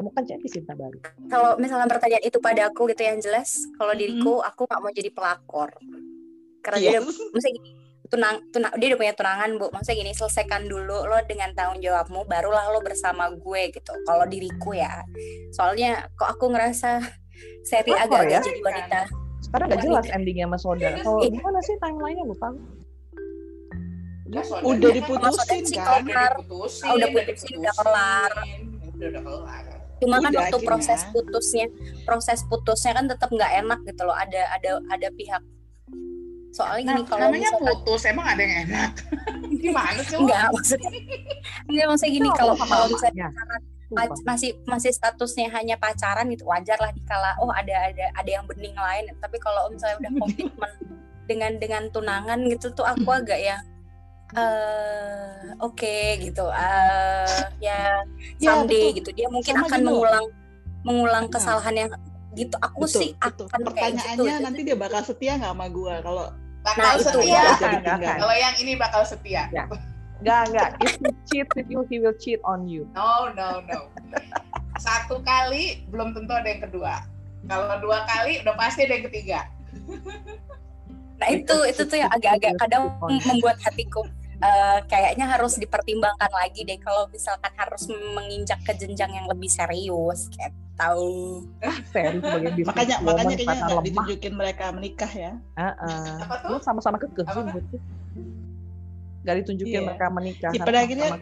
S4: temukan cinta cinta baru.
S1: Kalau misalnya pertanyaan itu pada aku gitu yang jelas kalau diriku aku nggak mau jadi pelakor. Karena dia
S2: Iya.
S1: udah maksudnya gini tunang, tunang dia udah punya tunangan bu. Maksudnya gini selesaikan dulu lo dengan tanggung jawabmu barulah lo bersama gue gitu. Kalau diriku ya. Soalnya kok aku ngerasa seri agak-agak
S4: ya?
S1: jadi wanita.
S4: Sekarang nggak jelas endingnya sama Soda
S3: Iya,
S4: kalau
S1: iya.
S4: gimana sih timelinenya lupa
S3: Ya, soalnya
S2: Udah
S3: kan
S2: diputusin kan?
S3: udah diputusin.
S1: Ah, udah putusin, udah kelar.
S3: udah udah kelar
S1: cuma kan waktu
S2: akhirnya.
S1: proses putusnya proses putusnya kan tetap nggak enak gitu loh. Ada ada ada pihak. Soalnya
S3: nah,
S1: gini kalau
S3: namanya
S1: misalkan
S3: putus emang ada yang enak? (laughs) Gimana sih lo?
S1: enggak maksudnya enggak maksudnya gini kalau kalau misalnya pac- masih masih statusnya hanya pacaran gitu wajar lah dikala oh ada ada ada yang bening lain. Tapi kalau misalnya udah (laughs) komitmen dengan dengan tunangan gitu tuh aku (clears throat) agak ya eh oke gitu eh ya
S2: Ya,
S1: someday
S2: betul.
S1: gitu dia mungkin
S2: Sama
S1: akan mengulang mengulang
S2: Nah.
S1: kesalahan yang gitu aku
S2: Betul,
S1: sih
S2: betul.
S1: akan kayak gitu
S2: Pertanyaannya
S1: gitu.
S2: nanti dia bakal setia nggak sama gua kalau
S3: bakal
S1: Nah, itu.
S3: setia kalau yang ini bakal setia
S4: Ya. Nggak, nggak. If he cheat with you, he will cheat on you.
S3: no no no satu kali belum tentu ada yang kedua kalau dua kali udah pasti ada yang ketiga
S1: Nah itu itu tuh yang agak-agak kadang membuat hatiku eh, kayaknya harus dipertimbangkan lagi deh kalau misalkan harus menginjak ke jenjang yang lebih serius kayak tahu.
S4: Seri sebagai business
S2: makanya makanya kayaknya nggak ditunjukin mereka menikah ya.
S4: Lu
S3: tuh
S4: sama-sama kekeh sih
S3: Apa?
S4: menurutku. Gak ditunjukin
S2: Iya.
S4: mereka menikah.
S2: Ya, pada akhirnya-.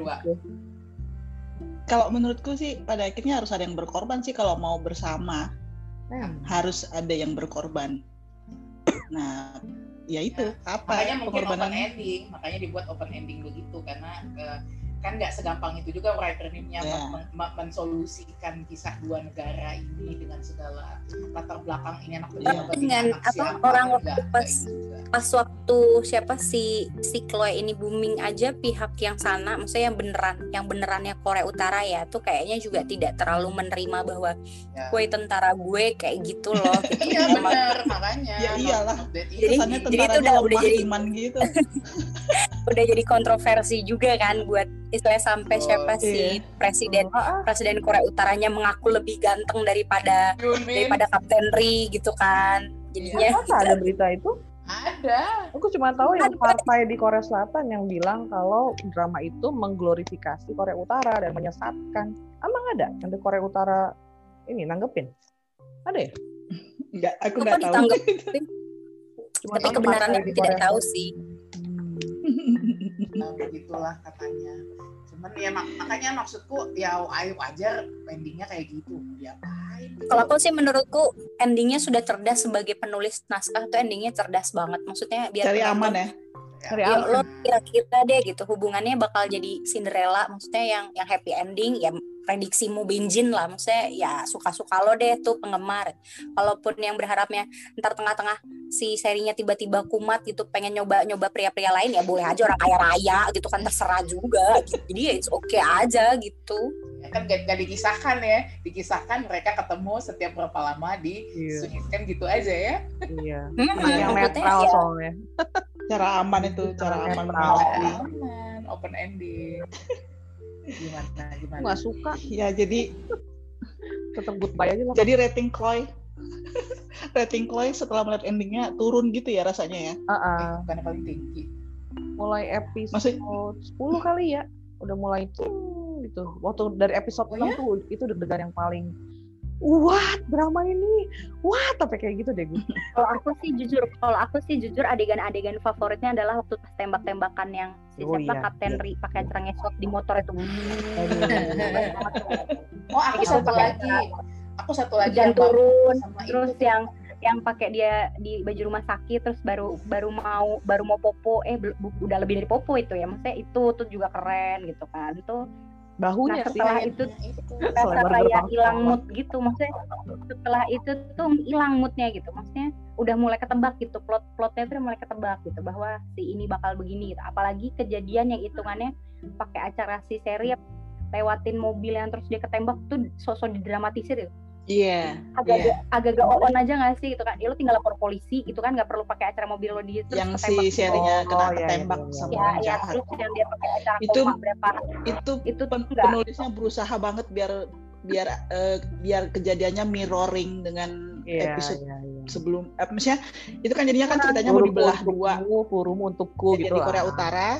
S2: Kalau menurutku sih pada akhirnya harus ada yang berkorban sih kalau mau bersama
S4: Hmm.
S2: harus ada yang berkorban. Nah, ya itu apa
S3: makanya mungkin open ending makanya dibuat open ending begitu karena eh, kan nggak segampang itu juga writer nya
S2: Ya.
S3: men- men- mensolusikan kisah dua negara ini dengan segala latar belakang ini anak
S2: Iya.
S3: ini
S1: Dengan
S3: anak
S1: apa,
S3: siapa,
S1: orang
S3: enggak,
S1: waktu
S3: enggak
S1: pas-. Pas waktu siapa si si Chloe ini booming aja pihak yang sana, maksudnya yang beneran yang benerannya Korea Utara ya, tuh kayaknya juga tidak terlalu menerima bahwa
S3: Ya.
S1: gue tentara gue kayak gitu loh. gitu. (laughs)
S3: iya
S1: Emang-
S3: benar makanya
S2: Ya iyalah.
S1: Jadi- jadi itu udah- udah jadi-
S2: iman gitu. (laughs)
S1: udah jadi kontroversi juga kan buat istilahnya sampai
S3: Oh,
S1: siapa si
S2: iya.
S1: presiden
S4: Ah, ah.
S1: presiden Korea Utaranya mengaku lebih ganteng daripada
S3: Yoon Bin,
S1: daripada Kapten Ri gitu kan jadinya
S4: Masa ada berita itu?
S3: ada
S4: Aku cuma tahu yang partai di Korea Selatan yang bilang kalau drama itu mengglorifikasi Korea Utara dan menyesatkan. Emang ada yang di Korea Utara ini nanggepin? Ada ya?
S2: Enggak, aku nggak tahu.
S1: ditanggepin?
S4: Cuma
S1: tapi kebenarannya tidak
S4: Korea
S1: tahu sih.
S3: Nah, begitulah katanya cuman ya mak- makanya maksudku ya ayo wajar endingnya kayak gitu diapain gitu.
S1: kalau aku sih menurutku endingnya sudah cerdas sebagai penulis naskah tuh endingnya cerdas banget maksudnya biar
S2: Cari aman ya.
S1: Ya
S4: aman.
S1: lo kira-kira deh gitu hubungannya bakal jadi Cinderella maksudnya yang yang happy ending ya prediksimu Benjin lah maksudnya ya suka-suka lo deh tuh penggemar walaupun yang berharapnya ntar tengah-tengah si serinya tiba-tiba kumat gitu pengen nyoba-nyoba pria-pria lain ya boleh aja orang kaya raya gitu kan terserah juga gitu. jadi ya it's okay aja gitu
S3: Ya kan gak, gak dikisahkan ya, dikisahkan mereka ketemu setiap berapa lama di kan gitu aja ya.
S4: Iya.
S1: Hmm,
S4: Yang netral
S1: ya,
S4: soalnya. (laughs)
S2: cara aman itu cara
S4: Cara
S2: aman menghadapi.
S3: Aman, open ending. Gimana gimana?
S4: nggak suka.
S2: ya jadi
S4: Tetap goodbye aja lah.
S2: jadi rating Chloe (laughs) rating Chloe setelah melihat endingnya turun gitu ya rasanya ya
S4: Ah, ah.
S3: Eh, bukan yang paling tinggi.
S4: mulai episode
S2: Maksud-
S4: 10 kali ya udah mulai ting gitu waktu dari episode
S3: Oh
S4: 6
S3: ya?
S4: tuh itu deg-degan yang paling what drama ini what tapi kayak gitu deh gue (laughs)
S1: Kalau aku sih jujur, kalau aku sih jujur adegan-adegan favoritnya adalah waktu pas tembak-tembakan yang si
S4: Oh,
S1: siapa
S4: iya.
S1: Kapten Ri pakai acara ngesot di motor itu. (laughs)
S3: Oh, aku
S1: Gitu,
S3: satu lagi. Aku satu lagi yang
S1: turun,
S3: sama
S1: terus
S3: itu.
S1: yang yang pakai dia di baju rumah sakit terus baru baru mau baru mau popo eh udah lebih dari popo itu ya maksudnya itu tuh juga keren gitu kan itu
S4: bahunya
S1: Nah,
S4: sih
S1: setelah
S3: Iya,
S1: itu (laughs) rasa
S4: Selebar
S1: kayak hilang mood gitu maksudnya setelah itu tuh hilang moodnya gitu maksudnya udah mulai ketebak gitu plot plotnya tuh udah mulai ketebak gitu bahwa si ini bakal begini gitu. Apalagi kejadian yang hitungannya pakai acara si seri lewatin mobil yang terus dia ketembak tuh sosok didramatisir gitu
S2: iya
S1: agak agak agak on aja gak sih gitu kan? Ya lo tinggal lapor polisi gitu kan? Nggak perlu pakai acara mobil lo di terus
S2: yang si serinya
S4: Oh,
S2: kena
S4: iya, iya,
S2: ketembak
S4: iya,
S2: sama
S1: ya
S2: orang
S1: ya
S2: jahat.
S1: Terus yang dia pakai acara
S2: Itu-
S1: berapa?
S2: itu
S1: itu
S2: pen-
S1: enggak.
S2: penulisnya berusaha banget biar biar eh, biar kejadiannya mirroring dengan
S4: Iya,
S2: episode
S4: iya, iya.
S2: sebelum eh, maksudnya itu kan jadinya kan ceritanya mau dibelah dua.
S4: purumu untukku gitu
S2: di Korea
S4: lah.
S2: Utara.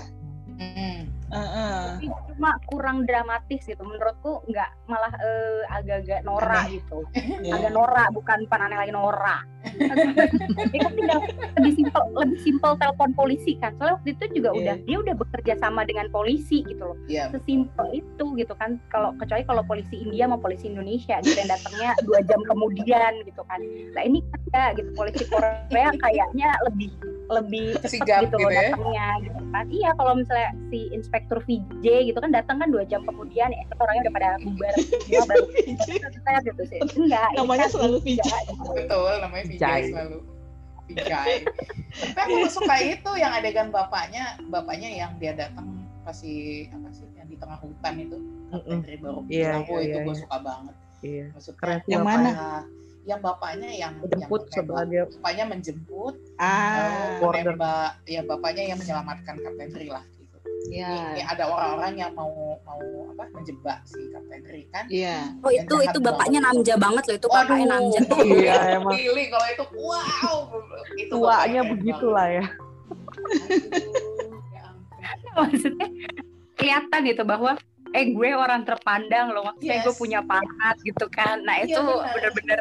S3: Mm.
S2: Eh, eh.
S1: tapi cuma kurang dramatis gitu. Menurutku nggak malah eh, agak-agak norak gitu.
S2: Iya.
S1: agak norak bukan bukan aneh lagi norak. Dia (laughs) kan tinggal lebih simpel lebih simpel telepon polisi kan. Soalnya waktu itu juga
S2: Iya.
S1: udah dia udah bekerja sama dengan polisi gitu loh.
S3: Iya.
S1: sesimpel itu gitu kan. Kalau kecuali kalau polisi India sama polisi Indonesia gitu yang datangnya dua jam kemudian gitu kan. Nah ini kan enggak gitu. Polisi Korea kayaknya lebih lebih
S3: Sigap
S1: cepat gitu,
S3: gitu ya.
S1: datangnya gitu kan iya kalau misalnya si inspektur VJ gitu kan datang kan dua jam kemudian ya orangnya udah pada bubar (laughs) semua baru saya gitu sih enggak
S2: Namanya
S1: kan
S2: selalu VJ.
S1: gitu.
S3: Betul, namanya.
S4: Vijay
S3: selalu. Vijay. Tapi aku suka itu yang adegan bapaknya, bapaknya yang dia datang pasti apa sih yang di tengah hutan itu.
S4: Mm-mm.
S3: Dari baru
S4: Iya,
S3: oh
S4: iya,
S3: itu
S4: iya,
S3: gue
S4: iya.
S3: suka banget.
S4: Iya.
S3: Maksudnya
S4: Keren
S2: Yang
S4: bapaknya.
S2: mana?
S3: Yang bapaknya yang
S4: Jemput
S3: yang
S4: dia
S3: bapaknya menjemput,
S2: ah
S3: menembak, ya bapaknya yang menyelamatkan Kapten Ri lah gitu. Ini, ini
S2: ya
S3: ada orang-orang yang mau mau apa menjebak si Kapten Ri kan.
S2: iya
S1: oh itu itu bapaknya
S3: banget.
S1: namja banget loh itu bapaknya
S3: Waduh,
S1: namja (laughs)
S4: Iya, emang.
S3: Pilih kalau itu wow. Itu
S4: tuanya begitulah ya
S3: Aduh, ya
S1: maksudnya kelihatan gitu bahwa eh gue orang terpandang loh maksudnya
S3: Yes.
S1: gue punya pangkat gitu kan nah
S3: Iya,
S1: itu
S3: benar.
S1: bener-bener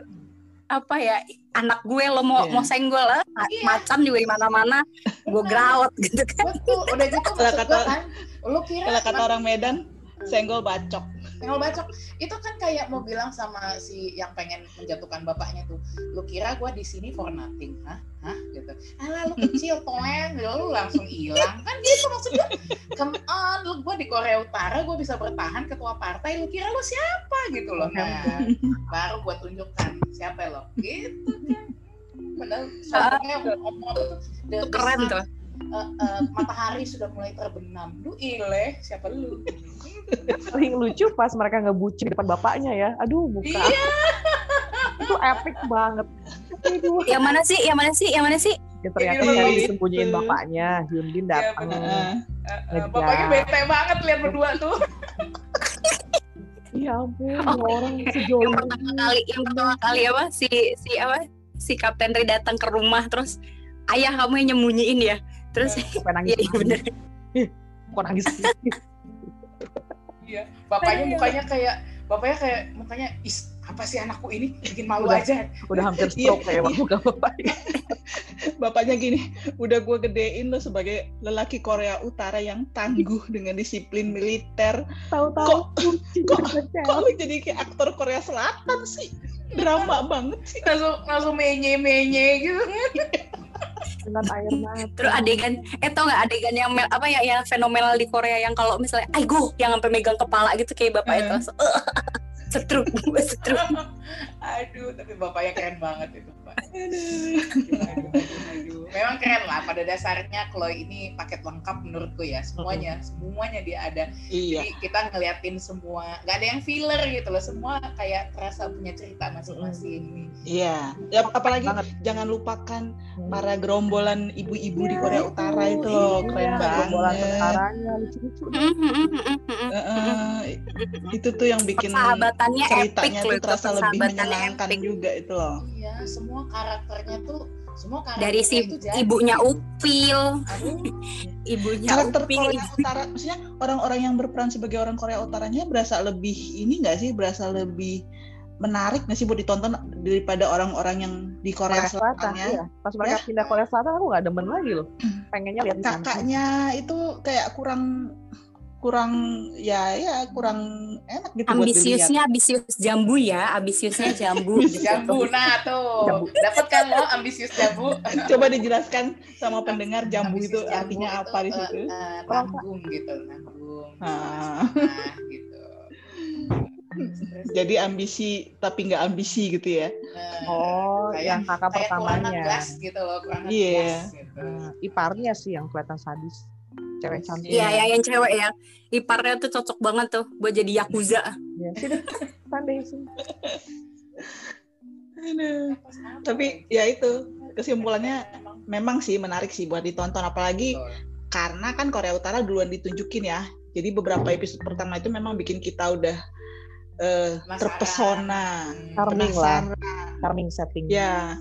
S1: apa ya anak gue lo mau
S2: Iya.
S1: mau senggol lah ma-
S3: Iya.
S1: macan juga di mana-mana gue grawat gitu kan
S3: Betul, udah gitu maksud
S2: kata-
S3: gue kan, lu kira
S2: kalau kata orang Medan senggol bacok
S3: Senggol bacok itu kan kayak mau bilang sama si yang pengen menjatuhkan bapaknya tuh, lu kira gue di sini for nothing, hah? Hah? Gitu. Alah lu kecil toeng, lu langsung hilang kan gitu maksudnya. Come on, lu gue di Korea Utara gue bisa bertahan ketua partai, lu kira lu siapa gitu loh. Nah, baru gue tunjukkan siapa lo, gitu kan. Padahal tuh, the-
S1: itu
S3: the
S1: keren tuh
S3: eh, eh, matahari sudah mulai terbenam. Lu ileh, siapa lu?
S4: paling lucu pas mereka ngebucin di depan bapaknya ya aduh muka
S3: Iya.
S4: itu epic banget aduh
S1: yang mana sih yang mana sih yang mana sih
S4: ya, ternyata yang disembunyiin bapaknya Hyundin datang
S3: bener.
S2: Heeh.
S3: Eh, eh,
S4: Ngejar.
S3: bapaknya bete banget lihat berdua tuh.
S4: iya ampun
S1: Oh,
S4: orang
S1: yang
S4: sejauh
S1: pertama kali yang pertama kali apa si si apa si Kapten Ri datang ke rumah terus ayah kamu yang nyembunyiin ya terus (laughs)
S4: sampai nangis.
S1: Iya iya bener
S4: kok nangis
S3: Iya, bapaknya mukanya kayak bapaknya kayak mukanya is apa sih anakku ini? Bikin malu
S4: Udah.
S3: aja.
S4: udah hampir
S2: Iya,
S4: stroke kayak
S2: iya.
S4: muka bapaknya
S2: bapaknya gini udah gue gedein lo sebagai lelaki Korea Utara yang tangguh dengan disiplin militer.
S4: Tahu-tahu
S2: kok (laughs) kok lu jadi kayak aktor Korea Selatan sih? Drama banget sih.
S3: Langsung langsung menye menye gitu.
S4: dengan air mata
S1: terus adegan eh tau nggak adegan yang mel- apa ya yang fenomenal di Korea yang kalau misalnya aigo yang sampai megang kepala gitu kayak bapak itu. Langsung, "Eh, setruk (laughs) gue setruk
S3: Aduh, tapi bapaknya keren banget itu. Coba. Aduh, aduh, aduh. Memang keren lah. Pada dasarnya Chloe ini paket lengkap menurutku ya. Semuanya, semuanya dia ada.
S2: Iya.
S3: Jadi kita ngeliatin semua. Gak ada yang filler gitu loh. Semua kayak terasa punya cerita masing-masing.
S2: Iya. Ya, apalagi
S4: Banget.
S2: jangan lupakan
S4: Hmm.
S2: para gerombolan ibu-ibu di
S4: Iya,
S2: Korea Utara itu loh,
S4: Iya,
S2: keren
S4: gerombolan
S2: banget.
S4: lucu-lucu.
S2: Heeh, itu tuh yang bikin
S1: Persahabatannya
S2: ceritanya
S1: epic
S2: tuh terasa lebih menyenangkan
S1: epic.
S2: juga itu loh.
S3: Iya, semua karakternya tuh semua karakternya
S1: Dari si
S3: itu jadi.
S1: ibunya Upil,
S3: Aduh,
S1: ibunya
S2: Karakter
S1: Upil.
S2: Korea Utara, maksudnya orang-orang yang berperan sebagai orang Korea Utaranya berasa lebih ini nggak sih, berasa lebih menarik nggak sih buat ditonton daripada orang-orang yang di Korea,
S4: Korea Selatan,
S2: Selatan ya?
S4: iya. Pas mereka pindah Korea Selatan aku nggak demen lagi loh. Pengennya lihat.
S2: Kakaknya itu kayak kurang kurang ya ya kurang enak gitu.
S1: Ambisiusnya ambisius jambu ya, ambisiusnya jambu. (laughs) gitu.
S3: jambu nah tuh. Dapat kan lo ambisius jambu? (laughs)
S2: Coba dijelaskan sama pendengar jambu itu
S3: Ambisius jambu
S2: artinya
S3: itu,
S2: apa di situ?
S3: eh,
S4: Orang-
S3: nanggung gitu, nanggung.
S2: Ah.
S3: Nah, gitu. (laughs)
S2: Jadi ambisi tapi nggak ambisi gitu ya?
S3: eh,
S4: Oh,
S3: kayak-
S4: yang kakak pertamanya.
S3: ngegas gitu loh, kurang
S2: Iya.
S3: ngegas gitu.
S4: Nah, iparnya sih yang kelihatan sadis. Cewek cantik.
S1: Iya, ya yang cewek ya. Iparnya tuh cocok banget tuh buat jadi yakuza.
S4: Ya, sini. Pandai.
S2: Aduh.
S3: Sama
S2: Tapi ya itu kesimpulannya
S3: Emang
S2: memang sih menarik sih buat ditonton apalagi
S3: betul.
S2: karena kan Korea Utara duluan ditunjukin ya. Jadi beberapa episode pertama itu memang bikin kita udah
S3: Penasaran.
S2: terpesona.
S4: Charming lah.
S2: penasaran.
S4: Charming setting.
S2: Ya.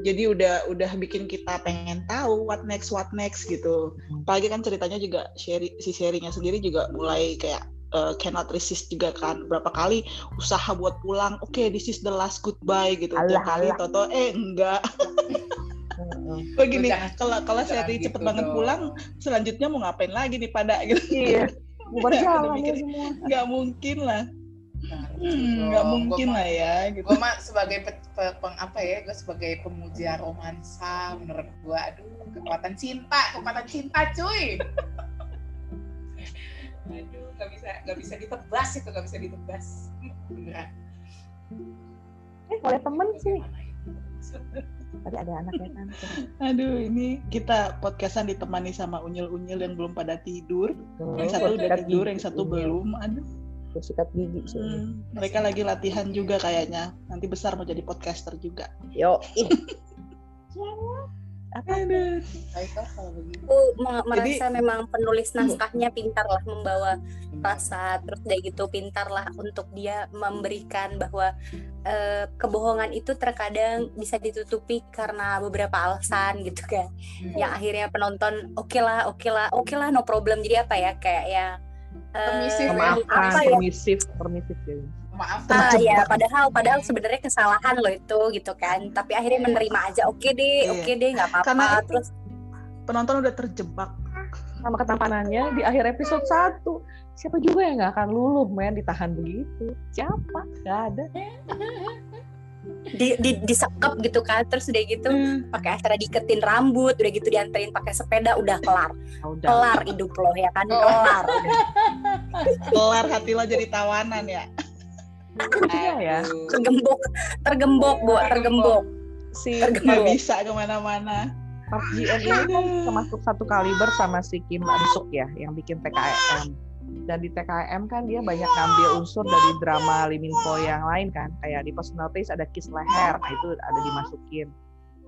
S2: Jadi udah udah bikin kita pengen tahu what next what next gitu. Apalagi kan ceritanya juga Sherry, si Sherry-nya sendiri juga mulai kayak eh, cannot resist juga kan berapa kali usaha buat pulang oke this is the last goodbye gitu
S4: Alah,
S2: tiap kali
S4: alah.
S2: toto eh enggak (laughs) begini
S3: Jangan-
S2: kalau kalau
S3: jangan
S2: Sherry
S3: gitu
S2: cepet banget
S3: dong.
S2: pulang selanjutnya mau ngapain lagi nih pada (laughs) gitu
S4: Iya. Bubar
S2: Udah
S4: jalan ya
S2: mikir.
S4: semua.
S2: nggak mungkin lah
S3: Nah,
S2: Hmm, nggak
S3: dong.
S2: mungkin
S3: Gua
S2: lah ya gitu
S3: gue mah sebagai pe- pe- peng, apa ya gue sebagai pemuja romansa menurut gue aduh kekuatan cinta kekuatan cinta cuy aduh nggak bisa nggak bisa ditebas itu nggak bisa ditebas beneran
S4: Eh, oleh temen sih.
S3: Itu?
S4: Tadi ada anaknya kan.
S2: aduh ini kita podcastan ditemani sama unyil-unyil yang belum pada tidur yang
S4: Oh,
S2: satu udah
S4: bersikat
S2: tidur yang satu belum aduh
S4: Bersikat gigi sih.
S2: Hmm, mereka lagi latihan juga kayaknya. Nanti besar mau jadi podcaster juga.
S4: Yo, (laughs) ih. Apa?
S2: aduh.
S1: Aku me- merasa memang penulis naskahnya pintar lah membawa rasa terus dari gitu pintar lah untuk dia memberikan bahwa eh, kebohongan itu terkadang bisa ditutupi karena beberapa alasan gitu kan.
S3: Hmm.
S1: yang akhirnya penonton oke lah oke lah oke lah no problem. Jadi apa ya kayak ya
S3: Permisif ya.
S4: Memaafkan,
S1: apa ya
S4: permisif, permisif ya.
S3: maaf
S1: Ah, ya padahal padahal sebenarnya kesalahan lo itu gitu kan tapi akhirnya menerima aja oke deh
S2: Iya.
S1: oke deh nggak
S2: Karena
S1: apa-apa
S2: itu-
S1: terus
S2: penonton udah terjebak
S4: Sama ketampanannya di akhir episode 1. Siapa juga yang nggak akan luluh men ditahan begitu? Siapa? Gak ada. (laughs)
S1: di, di disekep gitu kan terus udah gitu pakai acara diketin rambut udah gitu dianterin pakai sepeda udah kelar.
S4: Ah, udah.
S1: kelar hidup lo ya kan?
S3: Oh.
S1: kelar.
S2: Kelar hati lo jadi tawanan ya?
S4: Lucunya ya.
S1: Tergembok. Tergembok bu tergembok.
S4: Si
S2: nggak bisa ke
S4: mana-mana. Ji Eun ini kan termasuk satu kaliber sama si Kim An Suk ya yang bikin TKM. Dan di TKM kan dia banyak ngambil unsur dari drama Lee Min Ho yang lain kan. Kayak di Personal Taste ada Kiss Leher, nah itu ada dimasukin.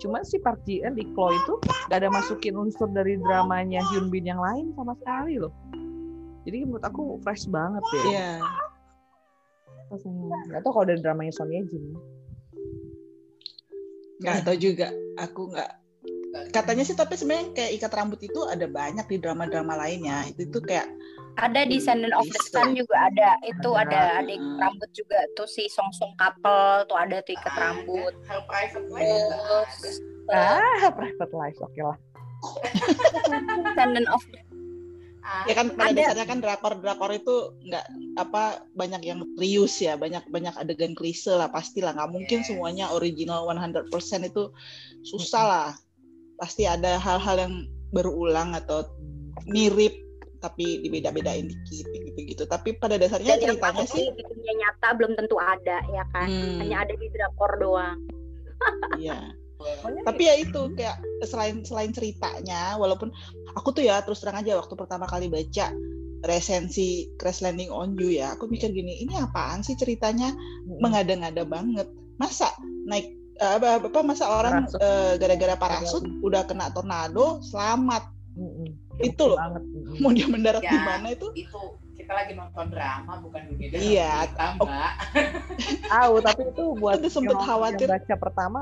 S4: Cuma si Park Ji Eun di Chloe itu gak ada masukin unsur dari dramanya Hyun Bin yang lain sama sekali loh. Jadi menurut aku fresh banget.
S2: Iya.
S4: Rasanya. Gak tau kalau dari dramanya Son Ye Jin.
S2: nggak tahu juga aku nggak katanya sih tapi sebenarnya kayak ikat rambut itu ada banyak di drama-drama lainnya itu tuh kayak
S1: ada di Descendant of the Sun juga ada. Itu ada adik rambut juga tuh si Song Song couple tuh ada tuh ikat rambut.
S3: life juga. Ada.
S1: terus
S4: Ah, private life. Oke lah. (laughs)
S1: Descendant of
S3: Ah,
S2: ya kan pada
S1: Ada.
S2: dasarnya kan drakor drakor itu nggak apa banyak yang rius ya. Banyak banyak adegan klise lah pastilah. Nggak mungkin semuanya original 100% itu susah lah. Pasti ada hal-hal yang berulang atau mirip tapi dibeda-bedain dikit gitu-gitu tapi pada dasarnya
S1: dan
S2: ceritanya sih
S1: di dunia nyata belum tentu ada ya kan
S2: hmm,
S1: hanya ada di drakor doang
S2: Iya. (laughs) Tapi ya itu kayak selain selain ceritanya, walaupun aku tuh ya terus terang aja waktu pertama kali baca resensi Crash Landing on You ya, aku mikir gini, ini apaan sih ceritanya
S4: Mm-mm.
S2: mengada-ngada banget. Masa naik eh, apa, apa masa orang
S4: Parasut.
S2: eh, gara-gara parasut udah kena tornado selamat. Itu loh.
S4: banget.
S2: Mau dia mendarat
S3: Ya.
S2: di mana itu?
S3: itu kita lagi nonton drama bukan dunia
S2: Iya.
S3: kita mbak (laughs)
S4: Tahu, tapi itu buat
S2: Aduh, sempet
S4: yang-
S2: khawatir.
S4: yang baca pertama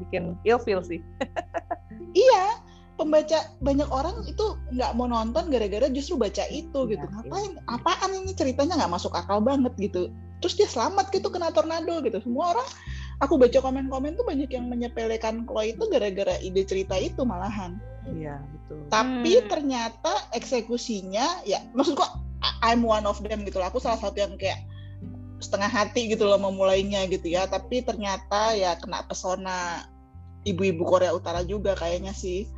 S4: bikin ilfeel sih.
S2: Iya, pembaca banyak orang itu nggak mau nonton gara-gara justru baca itu gitu.
S4: Iya,
S2: Ngapain? Apaan ini ceritanya nggak masuk akal banget gitu. Terus dia selamat gitu kena tornado gitu. Semua orang, aku baca komen-komen tuh banyak yang menyepelekan Chloe itu gara-gara ide cerita itu malahan.
S4: Iya, betul.
S2: Tapi
S1: Hmm.
S2: ternyata eksekusinya, ya maksudku I'm one of them gitu loh. Aku salah satu yang kayak setengah hati gitu loh memulainya gitu ya. Tapi ternyata ya kena pesona ibu-ibu Korea Utara juga kayaknya sih.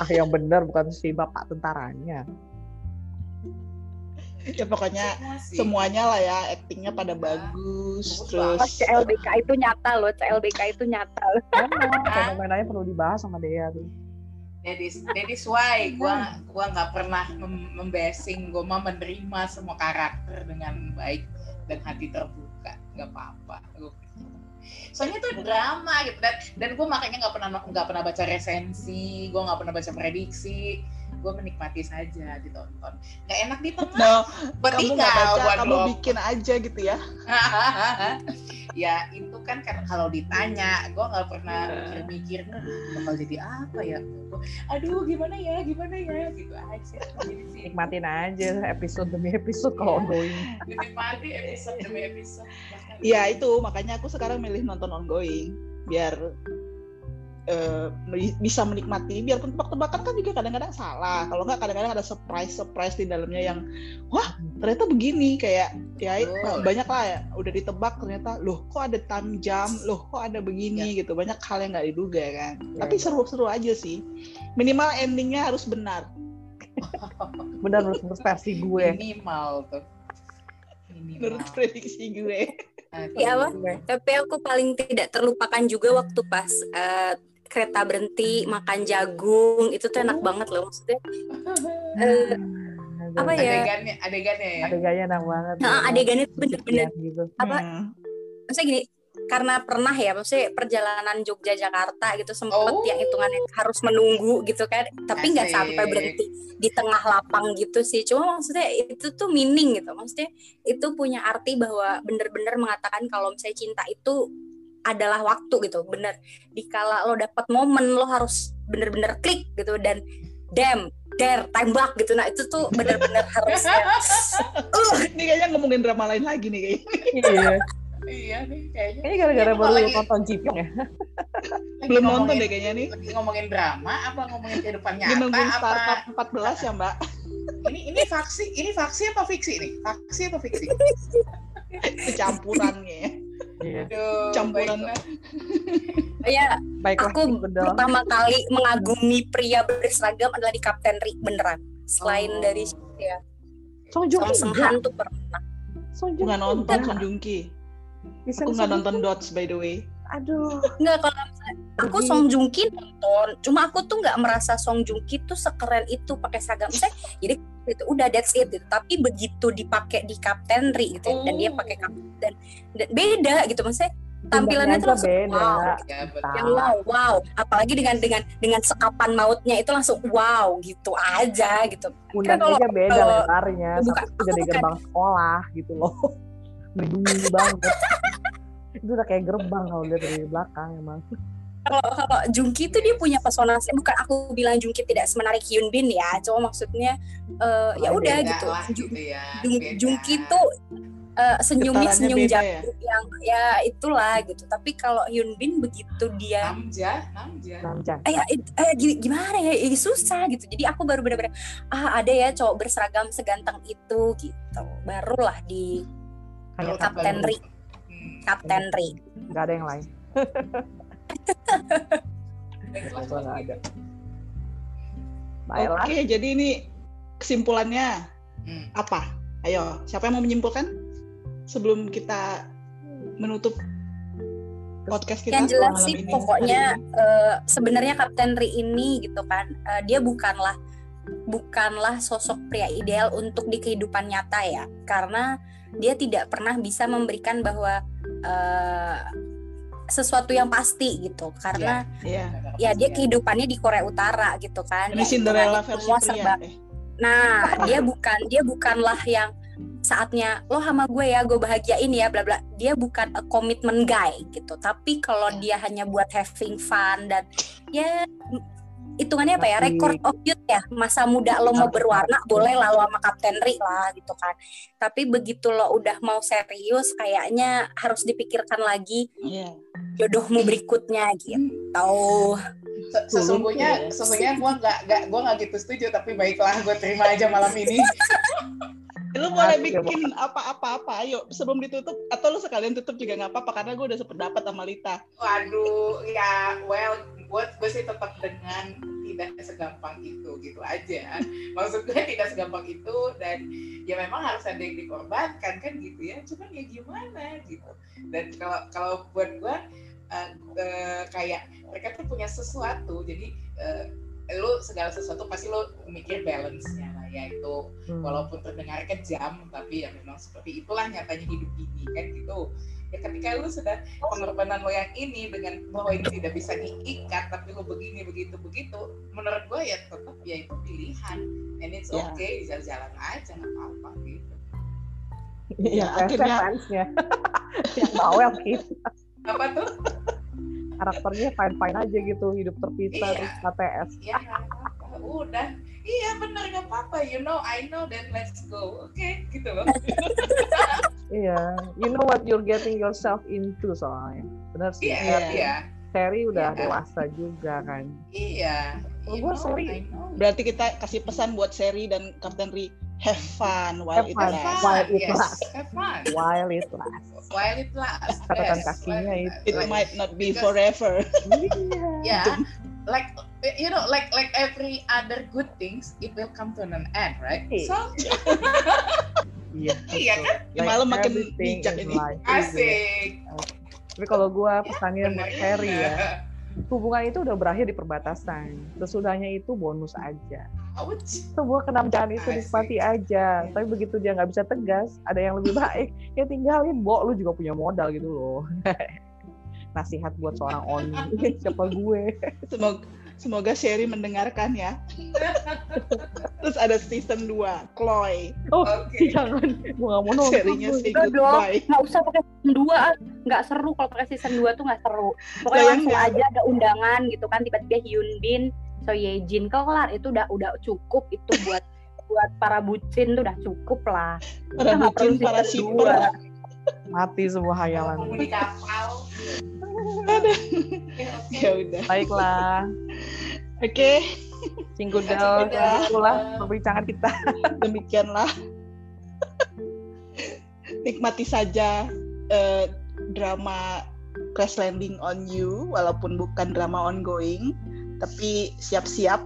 S4: Ah, yang benar bukan si bapak tentaranya.
S2: Ya pokoknya
S3: Semua sih.
S2: semuanya lah ya actingnya pada bagus terus
S1: CLBK itu nyata loh, CLBK itu nyata.
S4: Emang fenomenanya perlu dibahas sama Dea tuh.
S3: That is, that is why gua gua nggak pernah mem- membasing, gua mah menerima semua karakter dengan baik dan hati terbuka, nggak apa-apa. Soalnya itu drama gitu dan dan gue makanya nggak pernah nggak pernah baca resensi, gue nggak pernah baca prediksi, gue menikmati saja ditonton. Nggak enak di tengah,
S2: no
S3: buat
S2: kamu baca kamu bikin aja gitu ya. (laughs)
S3: Ya itu kan kan kalau ditanya gue nggak pernah mikir-mikir "Nah, bakal jadi apa ya? Aduh gimana ya gimana ya? Gitu aja.
S4: Nikmatin aja episode demi episode kalau
S3: Iya.
S4: ongoing.
S3: dinikmati episode demi episode.
S2: Ya itu. Makanya aku sekarang milih nonton ongoing biar eh, me- bisa menikmati. Biarpun tebak-tebakan kan juga kadang-kadang salah. Kalau nggak kadang-kadang ada surprise surprise di dalamnya yang wah ternyata begini. Kayak ya
S3: Betul.
S2: banyak lah ya udah ditebak ternyata loh kok ada time jam loh kok ada begini? Gitu. Banyak hal yang nggak diduga kan.
S4: Ya,
S2: tapi
S4: ya.
S2: seru-seru aja sih. Minimal endingnya harus benar. (laughs)
S4: Benar menurut versi gue.
S3: minimal tuh. Minimal.
S2: Menurut prediksi gue.
S1: Iya, apa? Tapi aku paling tidak terlupakan juga waktu pas eh, kereta berhenti makan jagung itu tuh enak banget loh maksudnya.
S4: Aduh,
S1: apa ya?
S3: adegannya adegannya ya
S4: Adegannya enak banget.
S1: Nah, adegannya tuh bener-bener
S4: Kesepian gitu.
S1: apa
S2: Hmm.
S1: maksudnya gini karena pernah ya maksudnya perjalanan Jogja Jakarta gitu sempet
S3: Oh.
S1: yang hitungannya harus menunggu gitu kan tapi nggak sampai berhenti di tengah lapang gitu sih cuma maksudnya itu tuh meaning gitu maksudnya itu punya arti bahwa bener-bener mengatakan kalau misalnya cinta itu adalah waktu gitu bener. Dikala lo dapet momen lo harus bener-bener klik gitu dan damn dare tembak gitu. Nah itu tuh bener-bener (laughs) harus (laughs)
S2: ini kayaknya ngomongin drama lain lagi nih kayaknya.
S4: Iya.
S3: iya nih kayaknya.
S4: Kayaknya gara-gara
S3: Ini
S4: baru
S3: lagi-
S4: nonton Cipong ya.
S3: lagi
S2: belum nonton
S3: ngomongin-
S2: deh kayaknya nih.
S3: lagi ngomongin drama apa ngomongin kehidupan nyata apa?
S2: Startup 14 ya mbak.
S3: Ini ini faksi ini faksi apa fiksi ini faksi apa fiksi?
S2: Kecampurannya
S4: Iya.
S3: Aduh,
S2: campuran
S3: baiklah.
S1: ya
S4: Baiklah,
S1: Aku pertama kali mengagumi pria berseragam adalah di Kapten Ri beneran. Selain
S3: Oh.
S1: dari
S4: Song Joong
S1: Song tuh pernah.
S4: Song Joong
S2: nggak
S4: Ki
S2: nonton. Song Joong Ki
S4: Bisa
S2: aku nggak
S4: Song
S2: nonton Dots by the way
S4: Aduh.
S1: Enggak kalau aku. Song Joong Ki nonton, cuma aku tuh nggak merasa Song Joong Ki tuh sekeren itu pakai seragam. Saya jadi itu udah that's it gitu. Tapi begitu dipakai di Kapten Ri gitu ya, dan dia pakai kapten dan, dan beda gitu maksudnya tampilannya tuh langsung
S4: beda.
S1: wow.
S3: ya betul
S1: Yang wow, wow, apalagi dengan dengan dengan sekapan mautnya itu langsung wow gitu aja gitu.
S4: Undang
S1: kalau-
S4: aja beda
S1: kalau-
S4: lebarnya.
S1: bukan,
S4: Satu
S1: aku
S4: udah di
S1: bukan.
S4: gerbang sekolah gitu loh. (laughs) Berduri banget. (laughs) itu udah kayak gerbang kalau lihat dari belakang emang.
S1: kalau kalau Jungki itu dia punya pesona bukan aku bilang Jungki tidak semenarik Hyun Bin ya. Cuma maksudnya ya
S3: Oh,
S1: udah
S3: beda
S1: gitu.
S3: lah gitu ya
S1: Jung-
S3: beda.
S1: Jungki itu eh, senyumnya senyum
S2: beda
S1: jago yang ya itulah gitu. Tapi kalau Hyun Bin begitu dia
S3: namja namja.
S4: Namja.
S1: eh, it- eh, gi- gimana ya? Eh, susah gitu. Jadi aku baru benar-benar ah ada ya cowok berseragam seganteng itu gitu. Barulah di
S4: Hanya
S1: Kapten Ri
S3: Hmm.
S1: Kapten Ri
S4: Gak ada yang lain. Ada.
S2: oke jadi ini kesimpulannya
S3: Hmm.
S2: apa ayo siapa yang mau menyimpulkan sebelum kita menutup podcast kita.
S1: yang jelas
S2: malam
S1: sih
S2: ini.
S1: pokoknya eh, sebenarnya Kapten Ri ini gitu kan eh, dia bukanlah bukanlah sosok pria ideal untuk di kehidupan nyata ya karena dia tidak pernah bisa memberikan bahwa eh, sesuatu yang pasti gitu karena
S2: Iya.
S1: ya dia kehidupannya di Korea Utara gitu kan
S2: Ini
S1: yang
S2: Cinderella versi
S1: semua serba
S2: Eh,
S1: Nah, dia bukan dia bukanlah yang saatnya lo sama gue ya, gue bahagiain ya, bla bla. Dia bukan a commitment guy gitu. Tapi kalau dia hanya buat having fun dan ya hitungannya apa ya? Record of youth ya. Masa muda lo mau berwarna boleh lah lo sama Kapten Ri lah gitu kan. Tapi begitu lo udah mau serius kayaknya harus dipikirkan lagi
S2: Iya.
S1: jodohmu berikutnya gitu.
S3: Se- Sesungguhnya, sesungguhnya gue nggak nggak gue nggak gitu setuju, tapi baiklah gue terima aja malam ini. (laughs)
S2: Lu boleh bikin apa-apa-apa, ayo sebelum ditutup atau lu sekalian tutup juga nggak apa-apa karena gue udah sependapat sama Lita.
S3: Waduh, ya, well, gue gue sih tetap dengan tidak segampang itu gitu aja. (laughs) Maksud gue tidak segampang itu dan ya memang harus ada yang dikorbankan kan gitu ya. Cuman ya gimana gitu. Dan kalau kalau buat gue eh, eh, kayak mereka tuh punya sesuatu, jadi eh, lu segala sesuatu pasti lu mikir balance-nya lah ya itu
S4: Hmm.
S3: walaupun terdengar kejam tapi ya memang seperti itulah nyatanya hidup ini kan gitu ya ketika lu sudah pengorbanan lo yang ini dengan bahwa ini tidak bisa diikat tapi lu begini begitu begitu menurut gue ya tetap ya itu pilihan. And it's
S2: Ya.
S3: okay jalan-jalan aja nggak apa-apa gitu.
S2: Iya,
S4: Saya
S2: akhirnya
S4: fansnya. (laughs) Yang bawel gitu
S3: apa tuh?
S4: Karakternya fine fine aja gitu hidup terpisah
S3: Iya.
S4: terus KTS
S3: ya apa-apa udah iya bener nggak apa-apa you know I know then let's go oke gitu loh (laughs)
S4: iya you know what you're getting yourself into soalnya benar sih
S3: iya
S2: Iya.
S3: iya
S4: Terry udah
S3: Iya.
S4: dewasa juga kan
S3: iya You
S4: gua
S3: know,
S4: sorry.
S2: Berarti kita kasih pesan buat Seri dan Kapten Ri have fun while
S4: Have
S2: it
S4: fun.
S2: lasts.
S4: While it
S3: yes,
S4: lasts.
S3: have fun.
S4: while it lasts
S3: While it lasts.
S4: Catatan
S3: yes,
S4: kakinya
S3: while
S4: itu.
S2: It
S3: like-
S2: might not be
S3: Because-
S2: forever.
S4: iya
S3: yeah like you know like like every other good things it will come to an end right? (laughs)
S4: Iya.
S3: so
S4: iya
S3: iya kan?
S2: Di malam makin bijak ini.
S4: life, iya.
S3: asik.
S4: Tapi kalau gua pesannya buat Terry ya hubungan itu udah berakhir di perbatasan. Sesudahnya itu bonus aja.
S3: Ouch.
S4: sebuah kenamjahan itu nikmati aja. Tapi begitu dia nggak bisa tegas ada yang lebih baik (laughs) ya tinggalin. Bo lu juga punya modal gitu loh. (laughs) Nasihat buat seorang Oni. Siapa gue?
S2: Semoga semoga Sherry mendengarkan ya. Terus ada season 2, Chloe.
S4: oh
S3: Oke.
S4: jangan gue nggak mau nonton
S2: Serinya say goodbye.
S1: nggak usah pakai season 2 ah. nggak seru kalau pakai season 2 tuh nggak seru pokoknya
S2: Lah, yang
S1: langsung
S2: nggak-
S1: aja ada undangan gitu kan tiba-tiba Hyun Bin So Ye-jin kelar itu udah udah cukup itu buat (laughs) buat para bucin tuh udah cukup lah
S2: Para bucin, para
S1: dua.
S4: mati semua hayalan
S3: penghuni (laughs)
S2: Ya udah.
S4: baiklah
S2: Oke,
S4: Cingkudel
S3: Cingkudel.
S4: itulah perbincangan kita (laughs)
S2: demikianlah. Nikmati saja eh, drama Crash Landing on You walaupun bukan drama ongoing, tapi siap-siap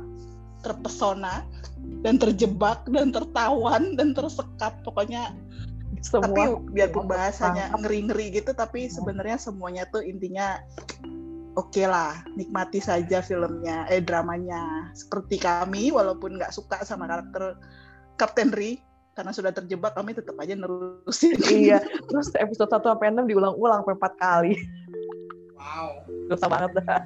S2: terpesona dan terjebak dan tertawan dan tersekap pokoknya
S4: semua
S2: tapi biarpun bahasanya ngeri-ngeri gitu tapi sebenarnya semuanya tuh intinya oke lah nikmati saja filmnya eh dramanya. Seperti kami walaupun nggak suka sama karakter Kapten Ri karena sudah terjebak kami tetap aja nerusin.
S4: Iya (laughs) terus episode 1 sampai 6 diulang-ulang sampai 4 kali.
S3: Wow.
S4: Dosa banget dah.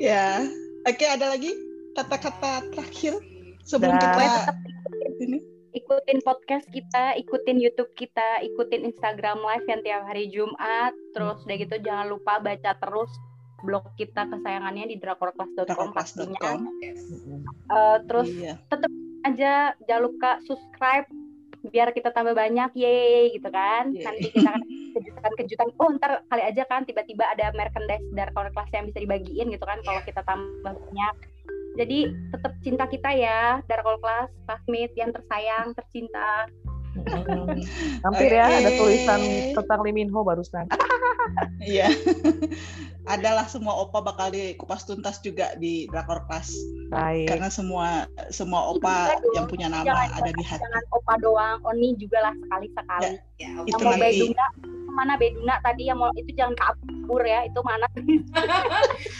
S2: Ya oke ada lagi kata-kata terakhir sebelum
S4: Dah.
S2: kita ini
S1: ikutin podcast kita, ikutin YouTube kita, ikutin Instagram Live yang tiap hari Jumat. Terus udah gitu jangan lupa baca terus blog kita kesayangannya di drakorclass.com pastinya.
S3: yes.
S1: Eh, terus
S2: iya
S1: aja jangan lupa subscribe biar kita tambah banyak yeay gitu kan
S2: Yeay.
S1: nanti kita akan (laughs) kejutan-kejutan oh ntar kali aja kan tiba-tiba ada merchandise dari kelas yang bisa dibagiin gitu kan kalau kita tambah banyak jadi tetap cinta kita ya Darkol Class, classmate yang tersayang, tercinta. (laughs)
S4: hampir ya ada tulisan tentang Lee Min Ho barusan. (laughs)
S2: Iya. (laughs) Adalah semua opa bakal dikupas tuntas juga di Drakor Class.
S4: Baik.
S2: Karena semua semua opa
S1: dong.
S2: yang punya nama
S1: Jangan-
S2: ada di hati.
S1: Jangan opa doang, Oni juga lah sekali-sekali.
S3: ya
S1: yang
S2: itu
S1: mau
S2: nanti
S1: ke mana Beduna tadi yang mau itu jangan kabur ya itu mana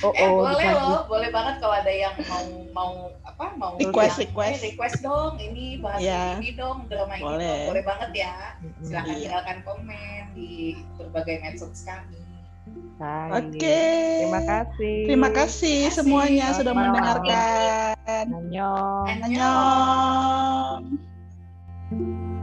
S4: Oh, (laughs)
S3: eh
S4: oh,
S3: boleh
S4: dikasih.
S3: loh, boleh banget kalau ada yang mau mau apa mau
S2: Request,
S3: yang,
S2: request.
S3: eh, request dong ini bahas
S2: Iya.
S3: ini dong drama ini
S2: Boleh.
S3: dong. boleh banget ya. Silahkan
S2: Iya.
S3: tinggalkan komen di berbagai medsos kami.
S2: Oke.
S4: Terima kasih.
S2: Terima kasih
S3: Terima kasih.
S2: semuanya sudah
S4: Selamat malam.
S2: mendengarkan.
S4: Annyeong.
S3: Annyeong.
S2: Annyeong.